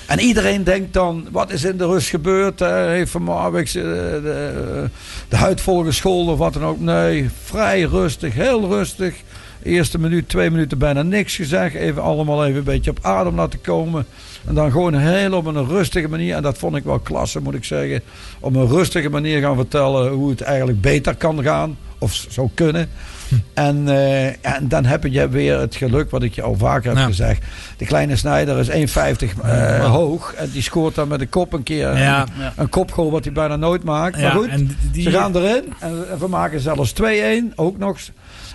En iedereen denkt dan, wat is in de rust gebeurd? Eh, heeft Van Marwijk eh, de, de huid vol gescholden of wat dan ook? Nee, vrij rustig, heel rustig. Eerste minuut, twee minuten bijna niks gezegd. Even allemaal even een beetje op adem laten komen. En dan gewoon heel op een rustige manier. En dat vond ik wel klasse, moet ik zeggen. Op een rustige manier gaan vertellen hoe het eigenlijk beter kan gaan. Of zou kunnen. En, eh, en dan heb je weer het geluk, wat ik je al vaker heb
Ja.
gezegd. De kleine Snijder is 1,50 eh, hoog. En die scoort dan met de kop een keer
Ja.
een, een kopgoal wat hij bijna nooit maakt.
Ja,
maar goed,
en die-
ze gaan erin. En, en we maken zelfs 2-1, ook nog.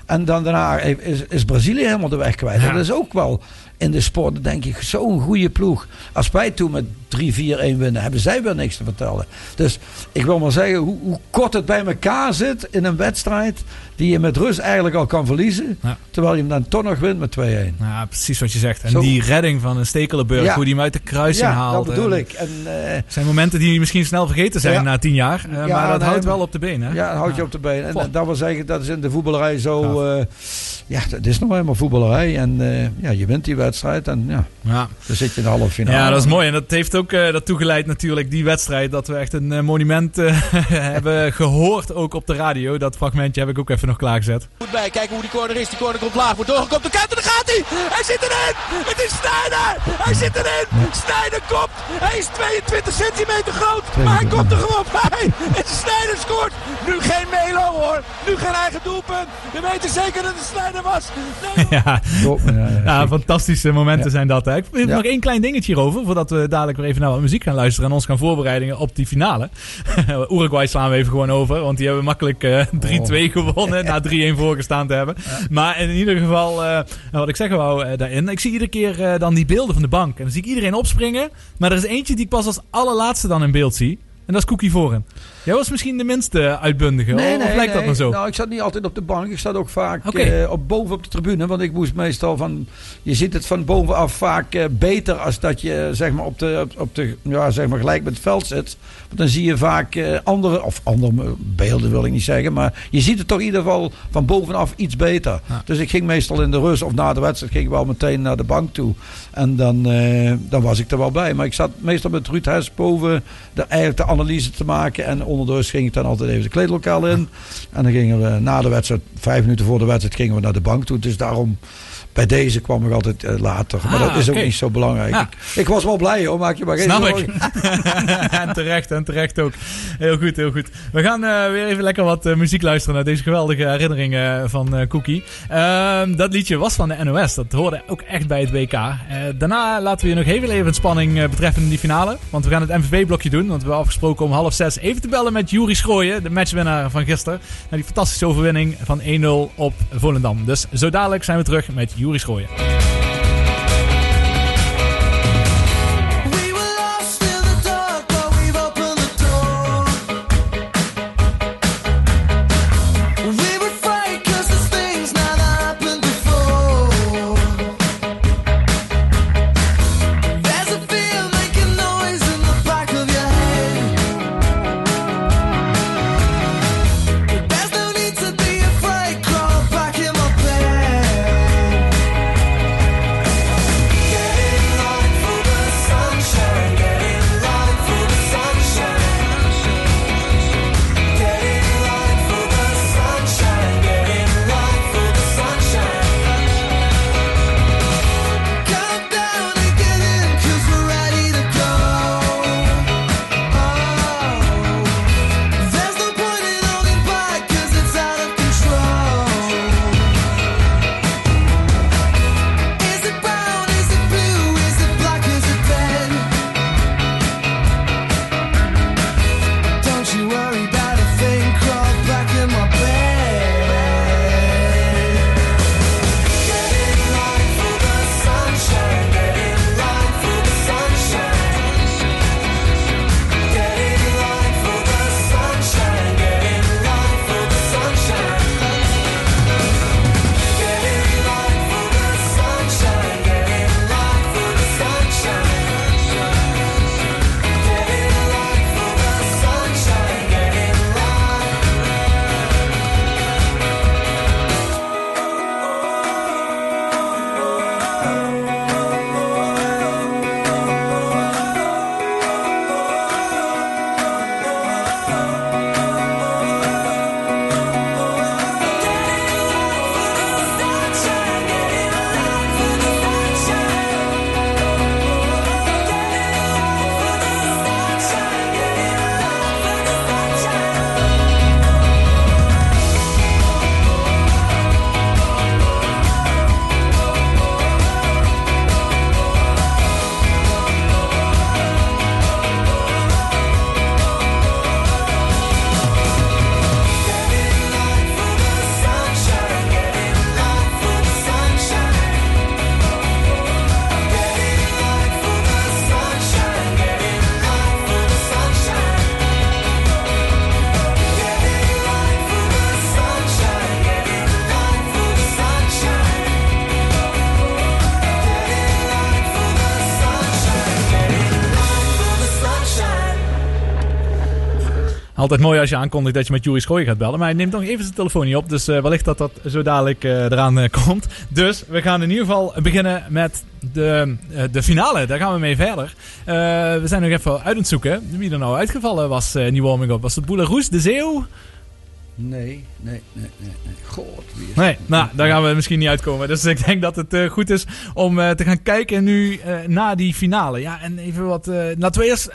En dan daarna is, is Brazilië helemaal de weg kwijt.
Ja.
Dat is ook wel in de sport, dan denk ik, zo'n goede ploeg. Als wij toen met 3-4-1 winnen, hebben zij weer niks te vertellen. Dus ik wil maar zeggen, hoe, hoe kort het bij elkaar zit in een wedstrijd... die je met rust eigenlijk al kan verliezen...
Ja.
terwijl je hem dan toch nog wint met 2-1.
Ja, precies wat je zegt. En
Zo.
die redding van een Stekelenburg,
Ja.
hoe die hem uit de kruising
Ja,
haalt.
dat bedoel ik. En, eh,
zijn momenten die misschien snel vergeten zijn na tien jaar. eh, maar dat
nee,
houdt wel op de been, hè?
Ja, dat houd je op de been. En dat wil zeggen, dat is in de voetballerij zo... eh, ja, dat is nog eenmaal voetballerij. En ja, je wint die wedstrijd en ja, dan zit je in de halve finale.
Ja, dat is mooi. En dat heeft ook eh daartoe geleid natuurlijk, die wedstrijd, dat we echt een monument hebben gehoord ook op de radio. Dat fragmentje heb ik ook even nog klaargezet.
Goed bij, kijken hoe die corner is. Die corner komt laag, wordt doorgekomen. De kant en daar gaat hij! Hij zit erin! Het is Snijder! Hij zit erin! Snijder komt! Hij is 22 centimeter groot! Maar hij komt er gewoon bij! En Snijder scoort! Nu geen Melo hoor! Nu geen eigen doelpunt! We weten zeker dat het Snijder was! Nee,
ja.
Ja, ja,
Ja,
zeker.
fantastische momenten zijn dat. Hè. Ik heb
Ja.
nog één klein dingetje hierover, voordat we dadelijk weer even naar wat muziek gaan luisteren en ons gaan voorbereiden op die finale. Uruguay slaan we even gewoon over, want die hebben makkelijk eh, 3-2 gewonnen na 3-1 voorgestaan te hebben. Maar in ieder geval, eh, wat ik zeggen wou eh, daarin, ik zie iedere keer eh, dan die beelden van de bank en dan zie ik iedereen opspringen, maar er is eentje die ik pas als allerlaatste dan in beeld zie. En dat is Cookie Voren. Jij was misschien de minste uitbundige, of lijkt dat nou zo?
Nou, ik zat niet altijd op de bank. Ik zat ook vaak
Oké.
eh, op boven op de tribune. Want ik moest meestal van... Je ziet het van bovenaf vaak eh, beter als dat je zeg maar, op de, op, op de, ja, zeg maar gelijk met het veld zit. Want dan zie je vaak eh, andere... Of andere beelden wil ik niet zeggen. Maar je ziet het toch in ieder geval van bovenaf iets beter. Dus ik ging meestal in de rust of na de wedstrijd... ging ik wel meteen naar de bank toe. En dan, dan was ik er wel bij. Maar ik zat meestal met Ruud Hes boven... De, eigenlijk de analyse te maken. En ging ik dan altijd even de kleedlokaal in. En dan gingen we na de wedstrijd, vijf minuten voor de wedstrijd, gingen we naar de bank toe. Dus daarom, bij deze kwam ik altijd eh, later. Maar
Ah,
dat is ook niet zo belangrijk.
Ja.
Ik, ik was wel blij hoor, maak je maar geen
Snap
zorgen.
ik. en terecht, en terecht ook. Heel goed, heel goed. We gaan eh, weer even lekker wat eh, muziek luisteren naar deze geweldige herinneringen van Cookie. Ehm, dat liedje was van de NOS. Dat hoorde ook echt bij het WK. Daarna laten we je nog heel even spanning betreffende die finale. Want we gaan het MVB-blokje doen. Want we hebben afgesproken om half zes even te bellen met Juri Schrooien. De matchwinnaar van gisteren. Na die fantastische overwinning van 1-0 op Volendam. Dus zo dadelijk zijn we terug met Juri Schrooien.
We
Altijd mooi als je aankondigt dat je met Jury Schooij gaat bellen. Maar hij neemt nog even zijn telefoon niet op. Dus eh, wellicht dat dat zo dadelijk eh, eraan eh, komt. Dus we gaan in ieder geval beginnen met de, de finale. Daar gaan we mee verder. We zijn nog even uit aan het zoeken wie er nou uitgevallen was in die warming-up. Was het Boularoes, de Zeeuw?
Nee, nee, nee, nee. nee. God, wie is
Nee, nou, daar gaan we misschien niet uitkomen. Dus ik denk dat het goed is om te gaan kijken nu eh, naar die finale. Ja, en even wat... laten we eerst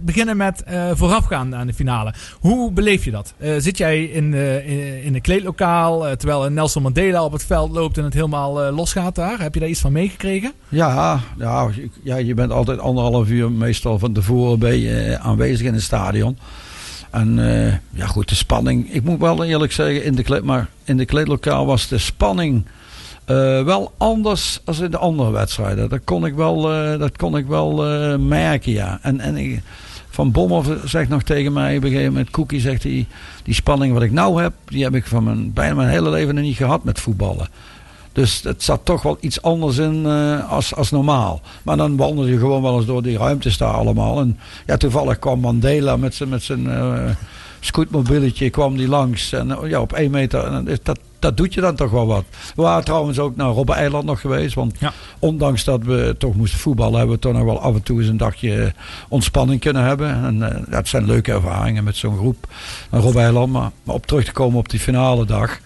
beginnen met eh, voorafgaan aan de finale. Hoe beleef je dat? Eh, zit jij in, eh, in, in een kleedlokaal, terwijl Nelson Mandela op het veld loopt en het helemaal losgaat daar? Heb je daar iets van meegekregen?
Ja, ja, ja, je bent altijd anderhalf uur meestal van tevoren eh, aanwezig in het stadion. En ja goed, de spanning. Ik moet wel eerlijk zeggen, in de, kleed, maar in de kleedlokaal was de spanning eh, wel anders als in de andere wedstrijden. Dat kon ik wel, eh, dat kon ik wel eh, merken, ja. En, en ik, Van Bommel zegt nog tegen mij op een gegeven moment, Cookie zegt hij, die spanning wat ik nou heb, die heb ik van mijn, bijna mijn hele leven nog niet gehad met voetballen. Dus het zat toch wel iets anders in als, als normaal. Maar dan wandelde je gewoon wel eens door die ruimtes daar allemaal. En ja, toevallig kwam Mandela met zijn, met zijn scootmobieletje kwam die langs. En eh, ja, op één meter. En dat, dat, dat doet je dan toch wel wat. We waren trouwens ook naar Robben Eiland nog geweest. Want
Ja.
ondanks dat we toch moesten voetballen, hebben we toch nog wel af en toe eens een dagje ontspanning kunnen hebben. En eh, dat zijn leuke ervaringen met zo'n groep naar Robben Eiland. Maar, maar op terug te komen op die finale dag.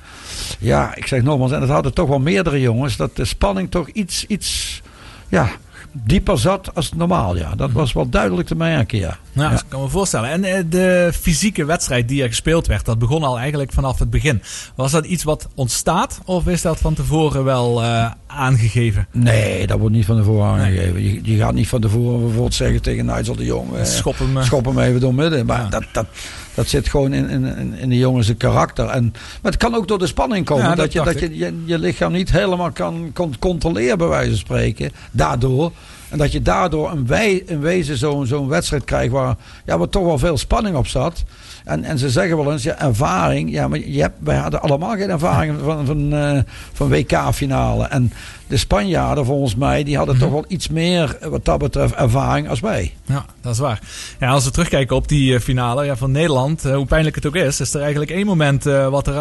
Ja, ik zeg nogmaals, en het hadden toch wel meerdere jongens, dat de spanning toch iets, iets ja, dieper zat als normaal. Ja. Dat was wel duidelijk te merken, ja.
Nou, dat kan me voorstellen. En eh, de fysieke wedstrijd die er gespeeld werd, dat begon al eigenlijk vanaf het begin. Was dat iets wat ontstaat of is dat van tevoren wel eh, aangegeven?
Nee, dat wordt niet van tevoren aangegeven. Je, je gaat niet van tevoren bijvoorbeeld zeggen tegen Nigel de Jong... eh,
Schop hem,
schop hem even door midden. Maar
Ja.
dat, dat, dat zit gewoon in, in, in- de jongens karakter. En, maar het kan ook door de spanning komen.
Ja,
dat,
dat
je, dat je, je je lichaam niet helemaal kan, kan controleren bij wijze van spreken. Daardoor. En dat je daardoor een, wij, een wezen zo'n zo'n wedstrijd krijgt waar, ja, waar toch wel veel spanning op zat. En, en ze zeggen wel eens, ja, ervaring. Ja, maar je hebt, wij hadden allemaal geen ervaring van, van, eh, van WK-finale. En de Spanjaarden, volgens mij, die hadden toch wel iets meer, wat dat betreft, ervaring als wij.
Ja, dat is waar. Ja, als we terugkijken op die eh, finale ja, van Nederland, eh, hoe pijnlijk het ook is, is er eigenlijk één moment eh, wat er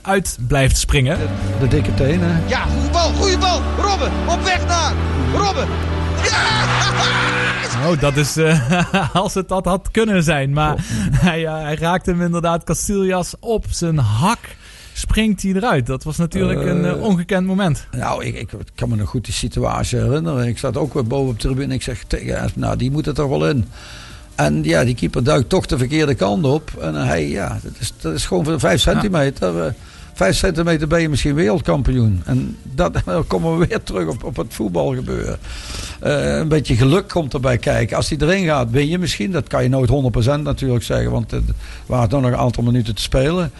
uit blijft springen.
De dikke tenen.
Ja, goede bal, goede bal. Robben, op weg naar. Robben.
Oh, dat is eh, als het dat had kunnen zijn. Maar hij, eh, hij raakte hem inderdaad Casillas op zijn hak. Springt hij eruit. Dat was natuurlijk een
eh,
ongekend moment.
Nou, ik, ik kan me nog goed die situatie herinneren. Ik zat ook weer boven op de tribune. Ik zeg tegen hem, nou, die moet er toch wel in. En ja, die keeper duikt toch de verkeerde kant op. En hij, ja, dat is, dat is gewoon voor vijf centimeter. eh, Vijf centimeter ben je misschien wereldkampioen. En dat, dan komen we weer terug op, op het voetbalgebeuren. Eh, een beetje geluk komt erbij kijken. Als hij erin gaat, win je misschien. Dat kan je nooit 100% natuurlijk zeggen. Want er waren nog een aantal minuten te spelen.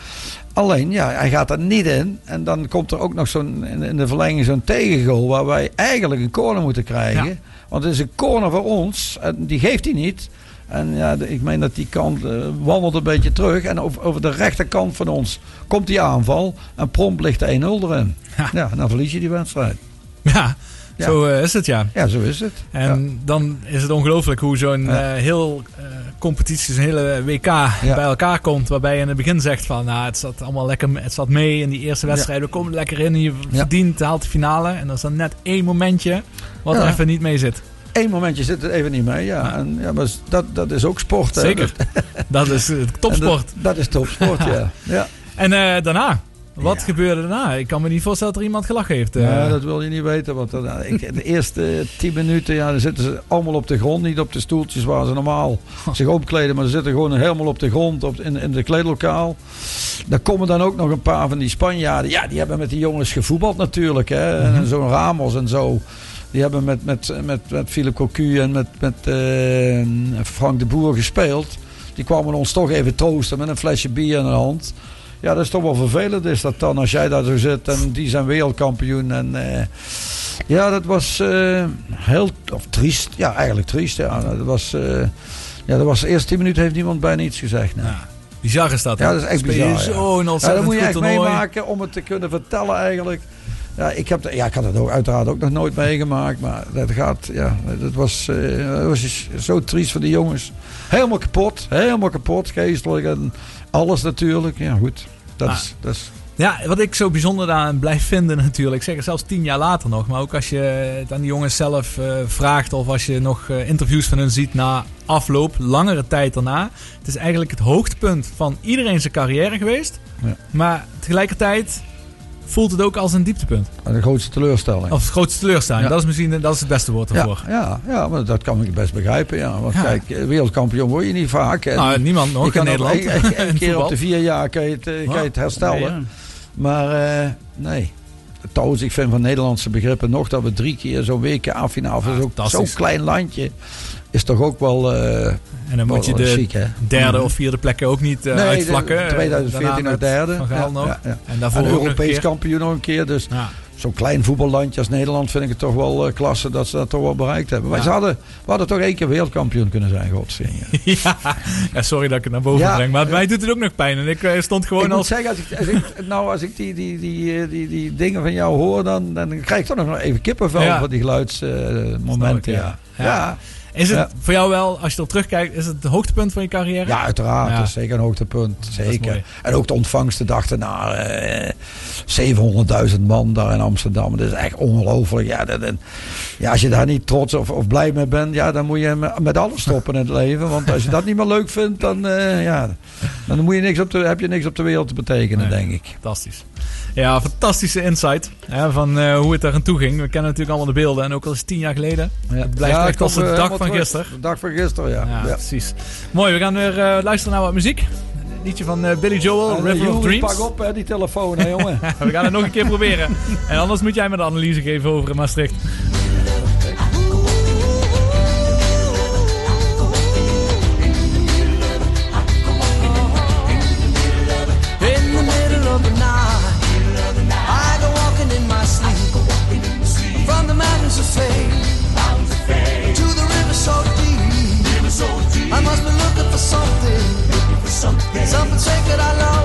Alleen, ja, hij gaat er niet in. En dan komt er ook nog zo'n, in, in de verlenging zo'n tegengoal. Waar wij eigenlijk een corner moeten krijgen.
Ja.
Want het is een corner voor ons. En die geeft hij niet. En ja, ik meen dat die kant eh, wandelt een beetje terug. En over, over de rechterkant van ons komt die aanval. En prompt ligt de 1-0 erin.
Ja.
Dan verlies je die wedstrijd.
Ja,
Ja.
zo eh, is het ja.
Ja, zo is het.
En dan is het ongelooflijk hoe zo'n
Ja.
eh, heel competitie, zo'n hele WK bij elkaar komt. Waarbij je in het begin zegt van nou, het zat allemaal lekker het zat mee in die eerste wedstrijd. We komen er lekker in. Je verdient, haalt de finale. En dan is dan net één momentje wat er even niet mee zit.
Eén momentje zit er even niet mee. Ja. En, ja maar dat, dat is ook sport. hè.
Zeker.
Dat-
is eh, topsport.
Dat, dat is topsport, ja. ja.
En eh, daarna? Wat
Ja.
gebeurde daarna? Ik kan me niet voorstellen dat er iemand gelachen heeft. eh.
Ja, dat wil je niet weten. Want dan, ik, de eerste tien minuten ja, dan zitten ze allemaal op de grond. Niet op de stoeltjes waar ze normaal zich opkleden. Maar ze zitten gewoon helemaal op de grond op, in, in de kleedlokaal. Daar komen dan ook nog een paar van die Spanjaarden. Ja, die hebben met die jongens gevoetbald natuurlijk. Hè. En zo'n Ramos en zo. Die hebben met, met, met, met Philip Cocu en met, met eh, Frank de Boer gespeeld. Die kwamen ons toch even troosten met een flesje bier in de hand. Ja, dat is toch wel vervelend is dat dan als jij daar zo zit en die zijn wereldkampioen. En eh, ja, dat was eh, heel of triest. Ja, eigenlijk triest. Ja, dat was, ja, dat was de eerste tien minuten heeft niemand bijna iets gezegd. Nee.
Ja. Bizar is dat. hè?
Ja, dat is echt
Speel
bizar, ja. Ja, dat moet je echt
toernooi.
meemaken om het te kunnen vertellen eigenlijk. Ja, ik, heb, ja, ik had het ook uiteraard ook nog nooit meegemaakt. Maar dat gaat, ja, dat was, eh, dat was zo triest voor die jongens. Helemaal kapot, helemaal kapot, geestelijk en alles natuurlijk. Ja, goed. Dat,
Ah.
is, dat is
Ja, wat ik zo bijzonder daaraan blijf vinden natuurlijk. Zeg zelfs tien jaar later nog. Maar ook als je het aan die jongens zelf eh, vraagt. Of als je nog eh, interviews van hun ziet na afloop. Langere tijd daarna. Het is eigenlijk het hoogtepunt van iedereen zijn carrière geweest.
Ja.
Maar tegelijkertijd voelt het ook als een dieptepunt.
de grootste teleurstelling.
Of grootste teleurstelling.
Ja.
Dat is misschien dat is het beste woord ervoor.
ja, ja, maar dat kan ik best begrijpen. Ja. Want
Ja.
kijk, eh, wereldkampioen word je niet vaak. En
Nou, niemand nog in Nederland.
Een, een- een
in
keer op de vier jaar kan je het, eh, kan je het herstellen.
Ja.
Maar eh, nee. Trouwens, ik vind van Nederlandse begrippen nog dat we drie keer zo'n WK-finale
Ja,
zo'n klein landje is toch ook wel. eh,
En dan moet je de derde
Mhm.
of vierde plekken ook niet eh,
Nee,
uitvlakken.
2014
Daarna
nog derde. Ja,
nog.
ja, ja.
En daarvoor
En Europees kampioen nog een keer. Dus zo'n klein voetballandje als Nederland vind ik het toch wel eh, klasse dat ze dat toch wel bereikt hebben. Ze hadden, we hadden toch één keer wereldkampioen kunnen zijn, godsdienst.
ja. sorry dat ik het naar boven breng. Maar mij doet het ook nog pijn. En ik eh, stond gewoon
ik moet
als...
zeggen, als ik, als ik, nou, als ik die, die, die, eh, die, die dingen van jou hoor, dan, dan krijg ik toch nog even kippenvel van die geluidsmomenten. Ja.
Is het
Ja.
voor jou wel, als je erop terugkijkt, is het het hoogtepunt van je carrière?
Ja, uiteraard.
Ja.
Dat is zeker een hoogtepunt. Zeker. En ook de ontvangst de dag erna. eh 700.000 man daar in Amsterdam. Dat is echt ongelooflijk. Ja, dat, ja, als je daar niet trots of, of blij mee bent, ja, dan moet je met, met alles stoppen in het leven. Want als je dat niet meer leuk vindt, dan, eh, ja, dan moet je niks op de, heb je niks op de wereld te betekenen,
Nee.
denk ik.
Fantastisch. Ja, fantastische insight hè, van eh, hoe het er aan toe ging. We kennen natuurlijk allemaal de beelden en ook al is het tien jaar geleden.
Ja.
Het blijft
Ja,
echt als de
eh,
dag van gisteren.
De dag van gisteren, ja.
Ja, precies. Mooi, we gaan weer eh, luisteren naar wat muziek. Een liedje van Billy Joel, River of Dreams.
Pak op, hè, die telefoon, hè, jongen.
we gaan het nog een keer proberen. En anders moet jij me de analyse geven over Maastricht.
Some would say that I love.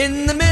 In the middle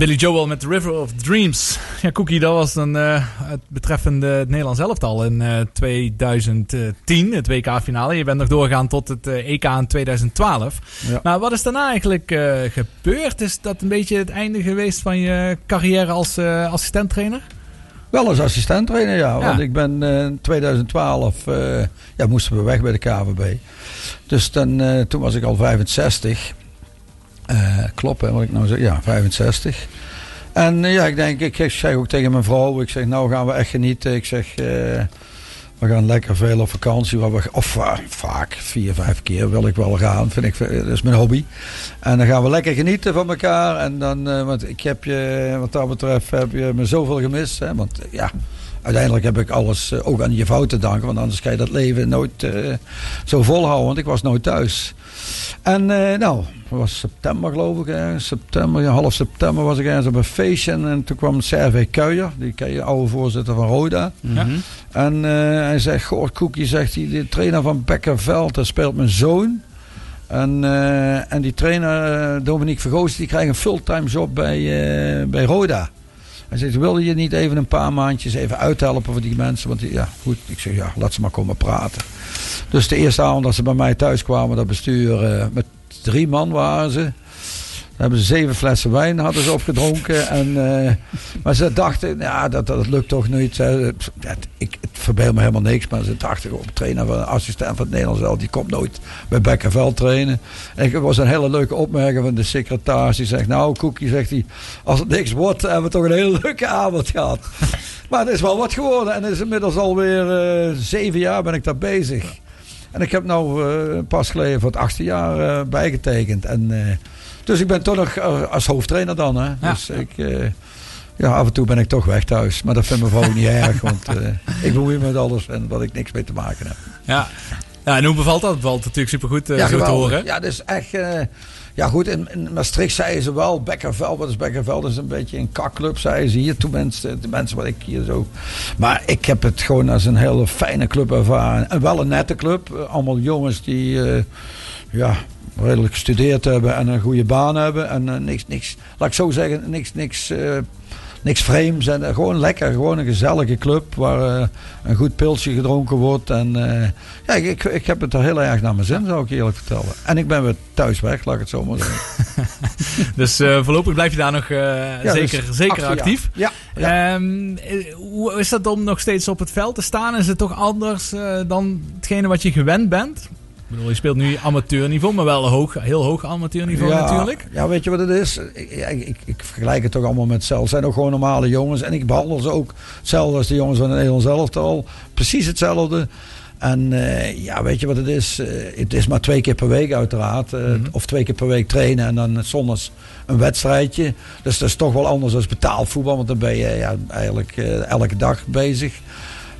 Billy Joel met The River of Dreams. Ja, Cookie, dat was dan eh, het betreffende het Nederlands elftal in eh 2010, het WK-finale. Je bent nog doorgegaan tot het eh, EK in 2012.
Ja.
Maar wat is daarna eigenlijk gebeurd? Is dat een beetje het einde geweest van je carrière als assistenttrainer?
Wel als assistent-trainer, ja.
Ja.
Want ik ben in 2012, eh, ja, moesten we weg bij de KVB. Dus dan, toen was ik al 65. Eh, klopt, wat ik nou zeg. Ja, 65. En eh, ja, ik denk, ik zeg ook tegen mijn vrouw, ik zeg, nou gaan we echt genieten. Ik zeg, eh, we gaan lekker veel op vakantie. We, of va- vaak, vier, vijf keer wil ik wel gaan. Vind ik, dat is mijn hobby. En dan gaan we lekker genieten van elkaar. En dan, eh, want ik heb je, wat dat betreft, heb je me zoveel gemist. Hè? Want ja, uiteindelijk heb ik alles eh, ook aan je vrouw te danken. Want anders kan je dat leven nooit eh, zo volhouden. Want ik was nooit thuis. En eh, nou, het was september geloof ik. Ergens. September, ja, half september was ik ergens op een feestje. En, en toen kwam Servej Kuijer. Die ken je, oude voorzitter van Roda.
Ja.
En eh, hij zegt, goh, Koekie zegt hij, de trainer van Bekkerveld, daar speelt mijn zoon. En, eh, en die trainer, Dominique Vergoos, die krijgt een fulltime job bij, eh, bij Roda. Hij zegt, wilde je niet even een paar maandjes even uithelpen voor die mensen? Want ja, goed, ik zeg, ja, laat ze maar komen praten. Dus de eerste avond dat ze bij mij thuis kwamen, dat bestuur, eh, met drie man waren ze. Hebben ze zeven flessen wijn hadden ze opgedronken. En, eh, maar ze dachten, ja, dat, dat lukt toch niet. Ik, het verbeel me helemaal niks. Maar ze dachten, op trainer van assistent van het Nederlands wel, die komt nooit bij Bekkerveld trainen. En het was een hele leuke opmerking van de secretaris. Die zegt, nou Koekie, zegt hij, als het niks wordt, hebben we toch een hele leuke avond gehad. maar het is wel wat geworden. En is inmiddels alweer eh zeven jaar ben ik daar bezig. En ik heb nou eh, pas geleden voor het achtste jaar bijgetekend. En, dus ik ben toch nog eh, als hoofdtrainer dan. Hè?
Ja.
Dus ik, eh, ja, af en toe ben ik toch weg thuis. Maar dat vindt mijn vrouw ook niet erg. Want eh, ik bemoei me met alles en wat ik niks mee te maken heb.
Ja. ja, en hoe bevalt dat? Het bevalt natuurlijk supergoed eh
ja,
zo te horen.
Ja, dat is echt... ja goed, in, in Maastricht zeiden ze wel, Bekkerveld, wat is Bekkerveld? Dat is een beetje een kakclub, zeiden ze hier. Toen mensen, de mensen wat ik hier zo... Maar ik heb het gewoon als een hele fijne club ervaren. En wel een nette club. Allemaal jongens die, ja, redelijk gestudeerd hebben en een goede baan hebben. En eh, niks, niks, laat ik zo zeggen, niks, niks... eh, Niks vreemds en eh, gewoon lekker, gewoon een gezellige club waar een goed pilsje gedronken wordt. En ja, ik, ik, ik heb het er heel erg naar mijn zin, zou ik je eerlijk vertellen. En ik ben weer thuis weg, laat ik het zo maar zeggen.
Dus voorlopig blijf je daar nog
Ja,
zeker,
dus
zeker
jaar.
actief.
Ja, ja.
Ehm, eh, hoe is dat om nog steeds op het veld te staan? Is het toch anders dan hetgene wat je gewend bent? Ik bedoel, je speelt nu amateurniveau, maar wel hoog, heel hoog amateurniveau
ja,
natuurlijk.
Ja, weet je wat het is? Ik, ik, ik, vergelijk het toch allemaal met zelf. Het zijn ook gewoon normale jongens. En ik behandel ze ook hetzelfde als de jongens van het Nederlands elftal. Precies hetzelfde. En eh, ja, weet je wat het is? Eh, het is maar twee keer per week uiteraard. Eh, Of twee keer per week trainen en dan zondags een wedstrijdje. Dus dat is toch wel anders dan betaald voetbal. Want dan ben je ja, eigenlijk elke dag bezig.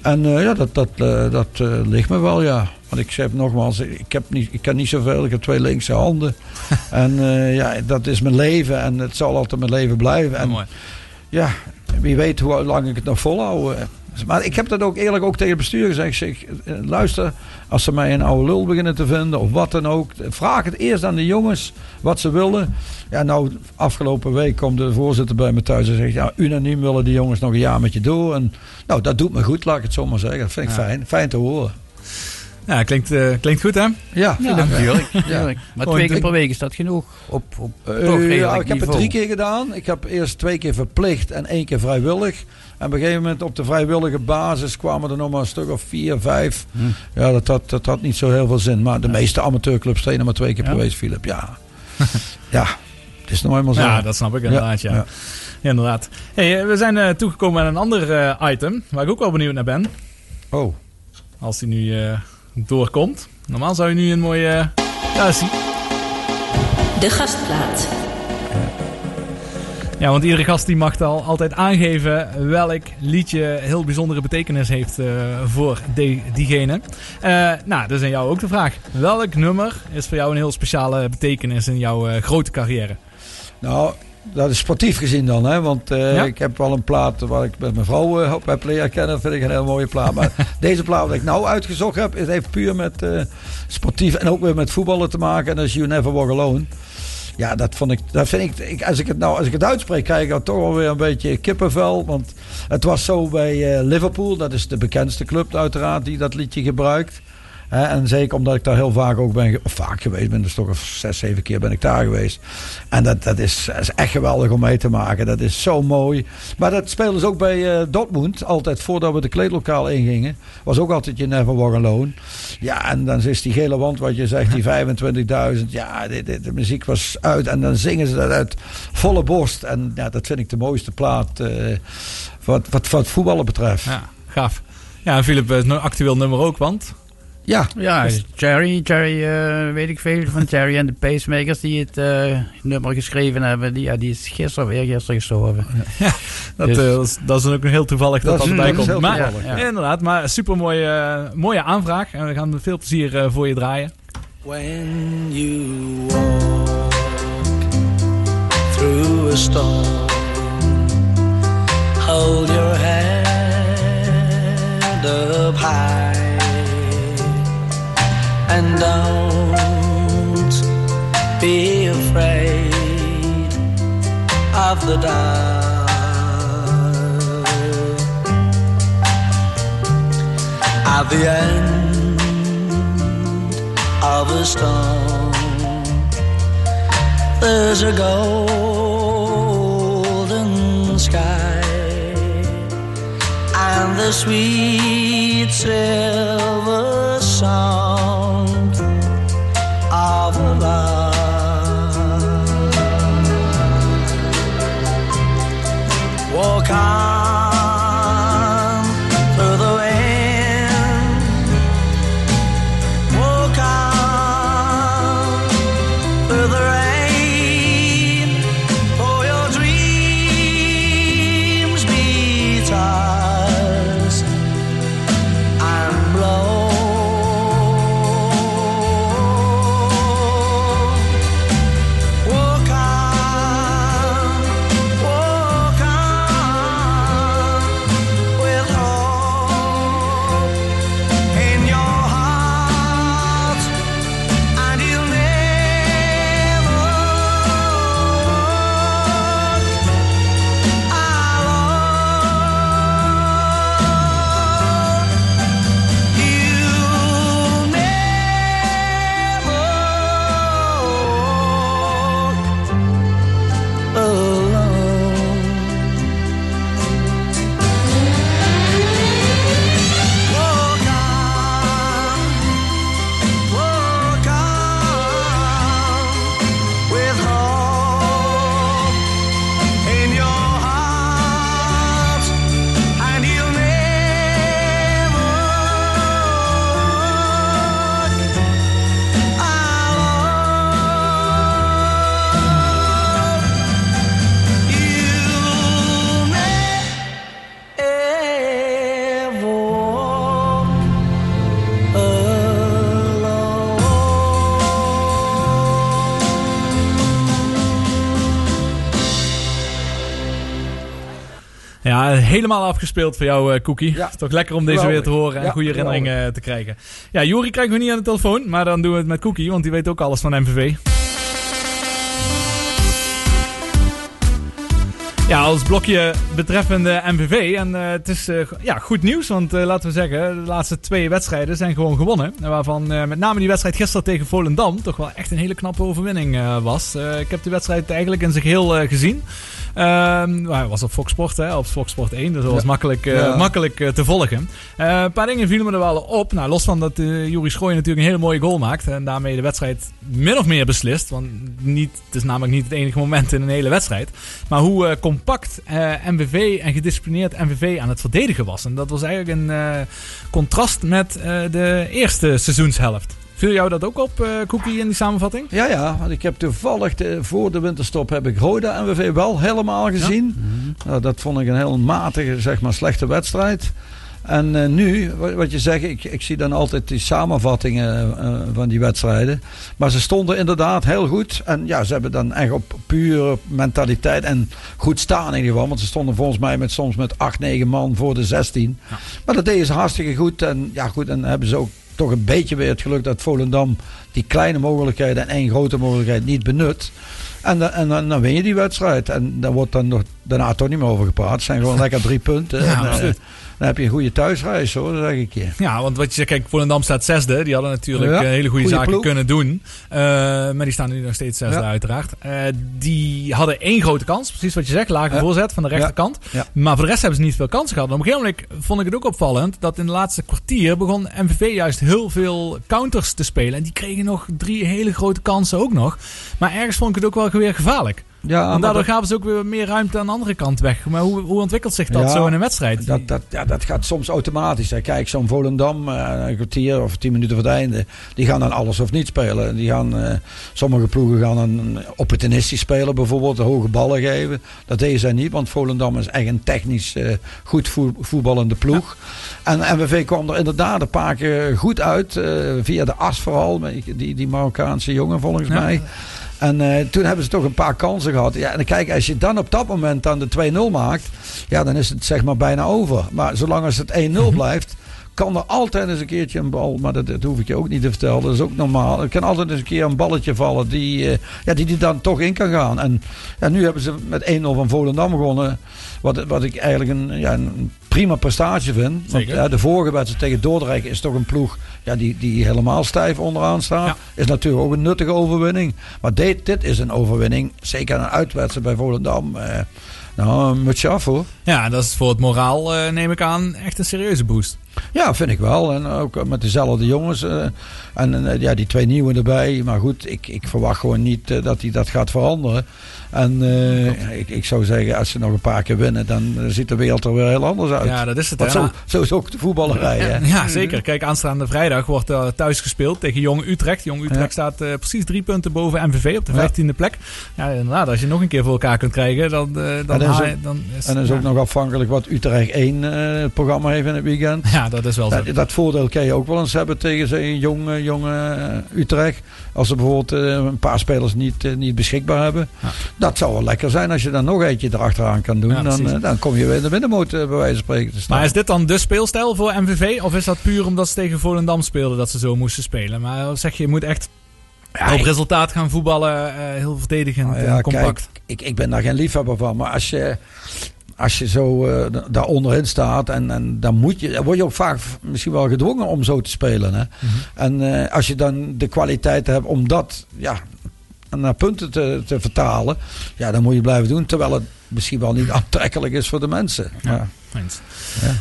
En ja, dat, dat, dat ligt me wel, ja. Want ik zeg nogmaals, ik, heb niet, ik kan niet zoveel. Ik heb twee linkse handen. en eh, ja, dat is mijn leven. En het zal altijd mijn leven blijven. En ja, wie weet hoe lang ik het nog volhoud. eh. Maar ik heb dat ook eerlijk ook tegen het bestuur gezegd. Ik zeg, eh, luister, als ze mij een oude lul beginnen te vinden of wat dan ook. Vraag het eerst aan de jongens wat ze willen. Ja, nou, afgelopen week komt de voorzitter bij me thuis en zegt... Ja, unaniem willen die jongens nog een jaar met je door. En nou, dat doet me goed, laat ik het zo maar zeggen. Dat vind ik
Ja.
fijn. Fijn te horen.
Ja, klinkt, eh, klinkt goed hè?
Ja,
Ja, natuurlijk. natuurlijk. Maar
Gewoon
twee keer per week is dat genoeg? Op, op
Eh,
toch
ja, ik heb het drie keer gedaan. Ik heb eerst twee keer verplicht en één keer vrijwillig. En op een gegeven moment op de vrijwillige basis kwamen er nog maar een stuk of vier, vijf.
Hm.
Ja, dat had, dat had niet zo heel veel zin. Maar de meeste amateurclubs trainen maar twee keer per
Ja.
week, Philip. Ja. ja, het is nou eenmaal zo.
Ja, dat snap ik inderdaad, ja.
ja.
Ja, inderdaad. Hey, eh, we zijn eh, toegekomen aan een ander item, waar ik ook wel benieuwd naar ben.
Oh,
Als die nu doorkomt. Normaal zou je nu een mooie... eh, ja, is die.
De gastplaat.
Ja, want iedere gast die mag al altijd aangeven welk liedje heel bijzondere betekenis heeft eh, voor de, diegene. Eh, nou, dat is aan jou ook de vraag. Welk nummer is voor jou een heel speciale betekenis in jouw eh, grote carrière?
nou, dat is sportief gezien dan. Hè? Want eh,
Ja?
ik heb wel een plaat waar ik met mijn vrouw eh, op heb leren kennen. Dat vind ik een heel mooie plaat. Maar deze plaat die ik nou uitgezocht heb, is heeft puur met eh, sportief en ook weer met voetballen te maken. En dat is You Never Walk Alone. Ja, dat vond ik, dat vind ik, ik, als ik het nou, als ik het uitspreek, krijg ik dan toch wel weer een beetje kippenvel. Want het was zo bij Liverpool, dat is de bekendste club uiteraard die dat liedje gebruikt. En zeker omdat ik daar heel vaak ook ben, of vaak geweest ben, dus toch of zes, zeven keer ben ik daar geweest. En dat, dat, is, dat is echt geweldig om mee te maken. Dat is zo mooi. Maar dat speelden ze ook bij eh, Dortmund, altijd voordat we de kleedlokaal ingingen. Was ook altijd je Never Walk Alone. Ja, en dan is die gele wand wat je zegt, die 25.000. Ja, de, de, de muziek was uit en dan zingen ze dat uit volle borst. En ja, dat vind ik de mooiste plaat eh, wat, wat, wat voetballen betreft.
Ja, gaaf. Ja, en Philip, een actueel nummer ook, want
Ja,
Ja, Cherry, Cherry eh, weet ik veel van Cherry en de Pacemakers die het eh, nummer geschreven hebben. Die, ja, die is gisteren of eergisteren gestorven.
Dat,
Dus-
eh, dat, is, dat is ook heel toevallig dat
Dat
dat, erbij komt.
heel
Maar,
toevallig,
ja.
Inderdaad, maar super mooie, mooie aanvraag. En we gaan met veel plezier voor je draaien.
When you walk through a storm, hold your head up high and don't be afraid of the dark. At the end of a storm. There's a golden sky and the sweet silver sound
helemaal afgespeeld voor jou, eh, Cookie.
Ja.
Is toch lekker om deze
Geweldig.
weer te horen en
Ja,
goede herinneringen eh, te krijgen. Ja, Juri krijgen we niet aan de telefoon, maar dan doen we het met Cookie, want die weet ook alles van MVV. Ja, als blokje betreffende MVV. En eh, het is ja, goed nieuws, want laten we zeggen, de laatste twee wedstrijden zijn gewoon gewonnen. En waarvan met name die wedstrijd gisteren tegen Volendam toch wel echt een hele knappe overwinning was. Ik heb de wedstrijd eigenlijk in zijn geheel eh, gezien. Ehm, maar hij was op Fox Sport, hè, op Fox Sport 1, dus dat was
Ja.
makkelijk, eh,
Ja.
makkelijk eh, te volgen. Eh, een paar dingen vielen me er wel op. Nou, los van dat eh Juri Schooij natuurlijk een hele mooie goal maakt. En daarmee de wedstrijd min of meer beslist. Want niet, het is namelijk niet het enige moment in een hele wedstrijd. Maar hoe compact MVV en gedisciplineerd MVV aan het verdedigen was. En dat was eigenlijk een contrast met de eerste seizoenshelft. Viel jou dat ook op, eh Cookie, in die samenvatting?
Ja, ja, want ik heb toevallig de, voor de winterstop heb ik Roda MVV wel helemaal gezien. Nou, dat vond ik een heel matige, zeg maar, slechte wedstrijd. En eh, nu, wa- wat je zegt, ik, ik zie dan altijd die samenvattingen eh, van die wedstrijden. Maar ze stonden inderdaad heel goed. En ja, ze hebben dan echt op pure mentaliteit en goed staan in ieder geval. Want ze stonden volgens mij met, soms met 8, 9 man voor de 16. Maar dat deden ze hartstikke goed. En ja, goed, en hebben ze ook toch een beetje weer het geluk dat Volendam die kleine mogelijkheden en één grote mogelijkheid niet benut. En, dan- en dan, dan win je die wedstrijd. En daar wordt dan nog daarna toch niet meer over gepraat. Het zijn gewoon lekker drie punten.
Ja,
En, eh. Dan heb je een goede thuisreis hoor, dat zeg ik je.
Ja, want wat je zegt, kijk, Volendam staat zesde. Die hadden natuurlijk
Ja,
eh, hele goede
goede
zaken
ploeg.
kunnen doen. Eh, maar die staan nu nog steeds zesde
Ja.
uiteraard. Eh, die hadden één grote kans, precies wat je zegt. Lage voorzet van de rechterkant. Maar voor de rest hebben ze niet veel kansen gehad. En op een gegeven moment vond ik het ook opvallend dat in de laatste kwartier begon MVV juist heel veel counters te spelen. En die kregen nog drie hele grote kansen ook nog. Maar ergens vond ik het ook wel weer gevaarlijk.
Ja,
en daardoor gaven ze ook weer meer ruimte aan de andere kant weg. Maar hoe, hoe ontwikkelt zich dat
Ja,
zo in een wedstrijd?
Dat, dat, ja, dat gaat soms automatisch. Hè. Kijk, zo'n Volendam, eh, een kwartier of tien minuten voor het einde, die gaan dan alles of niet spelen. Die gaan, eh, sommige ploegen gaan dan opportunistisch spelen, bijvoorbeeld de hoge ballen geven. Dat deden zij niet, want Volendam is echt een technisch eh, goed voer- voetballende ploeg. En MVV kwam er inderdaad een paar keer goed uit, via de as vooral, die, die Marokkaanse jongen volgens
Ja.
mij. En eh, toen hebben ze toch een paar kansen gehad. Ja, en kijk, als je dan op dat moment dan de 2-0 maakt, ja, dan is het zeg maar bijna over. Maar zolang als het 1-0 blijft, kan er altijd eens een keertje een bal, maar dat, dat hoef ik je ook niet te vertellen, dat is ook normaal. Er kan altijd eens een keer een balletje vallen die, eh, ja, die, die dan toch in kan gaan. En ja, nu hebben ze met 1-0 van Volendam gewonnen, wat, wat ik eigenlijk een, ja, een prima prestatie vind. Want ja, de vorige wedstrijd tegen Dordrecht is toch een ploeg ja, die, die helemaal stijf onderaan staat.
Ja.
Is natuurlijk ook een nuttige overwinning. Maar dit, dit is een overwinning, zeker een uitwedstrijd bij Volendam. Eh, nou, een mutsje af hoor.
Ja, dat is voor het moraal, eh, neem ik aan, echt een serieuze boost.
Ja, vind ik wel. En ook met dezelfde jongens. eh, en eh, ja, die twee nieuwe erbij. Maar goed, ik, ik verwacht gewoon niet eh, dat hij dat gaat veranderen. En eh, ik, ik zou zeggen, als ze nog een paar keer winnen, dan eh, ziet de wereld er weer heel anders uit.
Ja, dat is het.
Want zo, zo is ook de voetballerij. hè.
Ja, zeker. Kijk, aanstaande vrijdag wordt er thuis gespeeld tegen Jong Utrecht. Jong Utrecht
Ja.
staat precies drie punten boven MVV op de vijftiende plek. Ja, inderdaad. Als je nog een keer voor elkaar kunt krijgen, dan, dan,
En dan is ook-
dan is
En dat is ook nog afhankelijk wat Utrecht 1 eh, het programma heeft in het weekend.
Ja, dat is wel zo.
Ja, dat voordeel kan je ook wel eens hebben tegen zo'n jong, eh, jong eh, Utrecht. Als ze bijvoorbeeld eh, een paar spelers niet, eh, niet beschikbaar hebben.
Ja.
Dat zou wel lekker zijn als je dan nog eentje erachteraan kan doen.
Ja,
dan, eh, dan kom je weer in de middenmoot bij wijze van spreken te staan.
Maar is dit dan de speelstijl voor MVV? Of is dat puur omdat ze tegen Volendam speelden dat ze zo moesten spelen? Maar zeg je, je moet echt
Ja,
op resultaat gaan voetballen. heel verdedigend
Nou
en
ja,
compact.
kijk, ik, ik ben daar geen liefhebber van. Maar als je, als je zo eh, da- daar onderin staat, en, en dan, moet je, dan word je ook vaak misschien wel gedwongen om zo te spelen. Hè?
Mhm.
En eh, als je dan de kwaliteit hebt om dat ja, naar punten te, te vertalen, ja, dan moet je blijven doen. Terwijl het misschien wel niet aantrekkelijk is voor de mensen.
Ja.
Maar. Ja.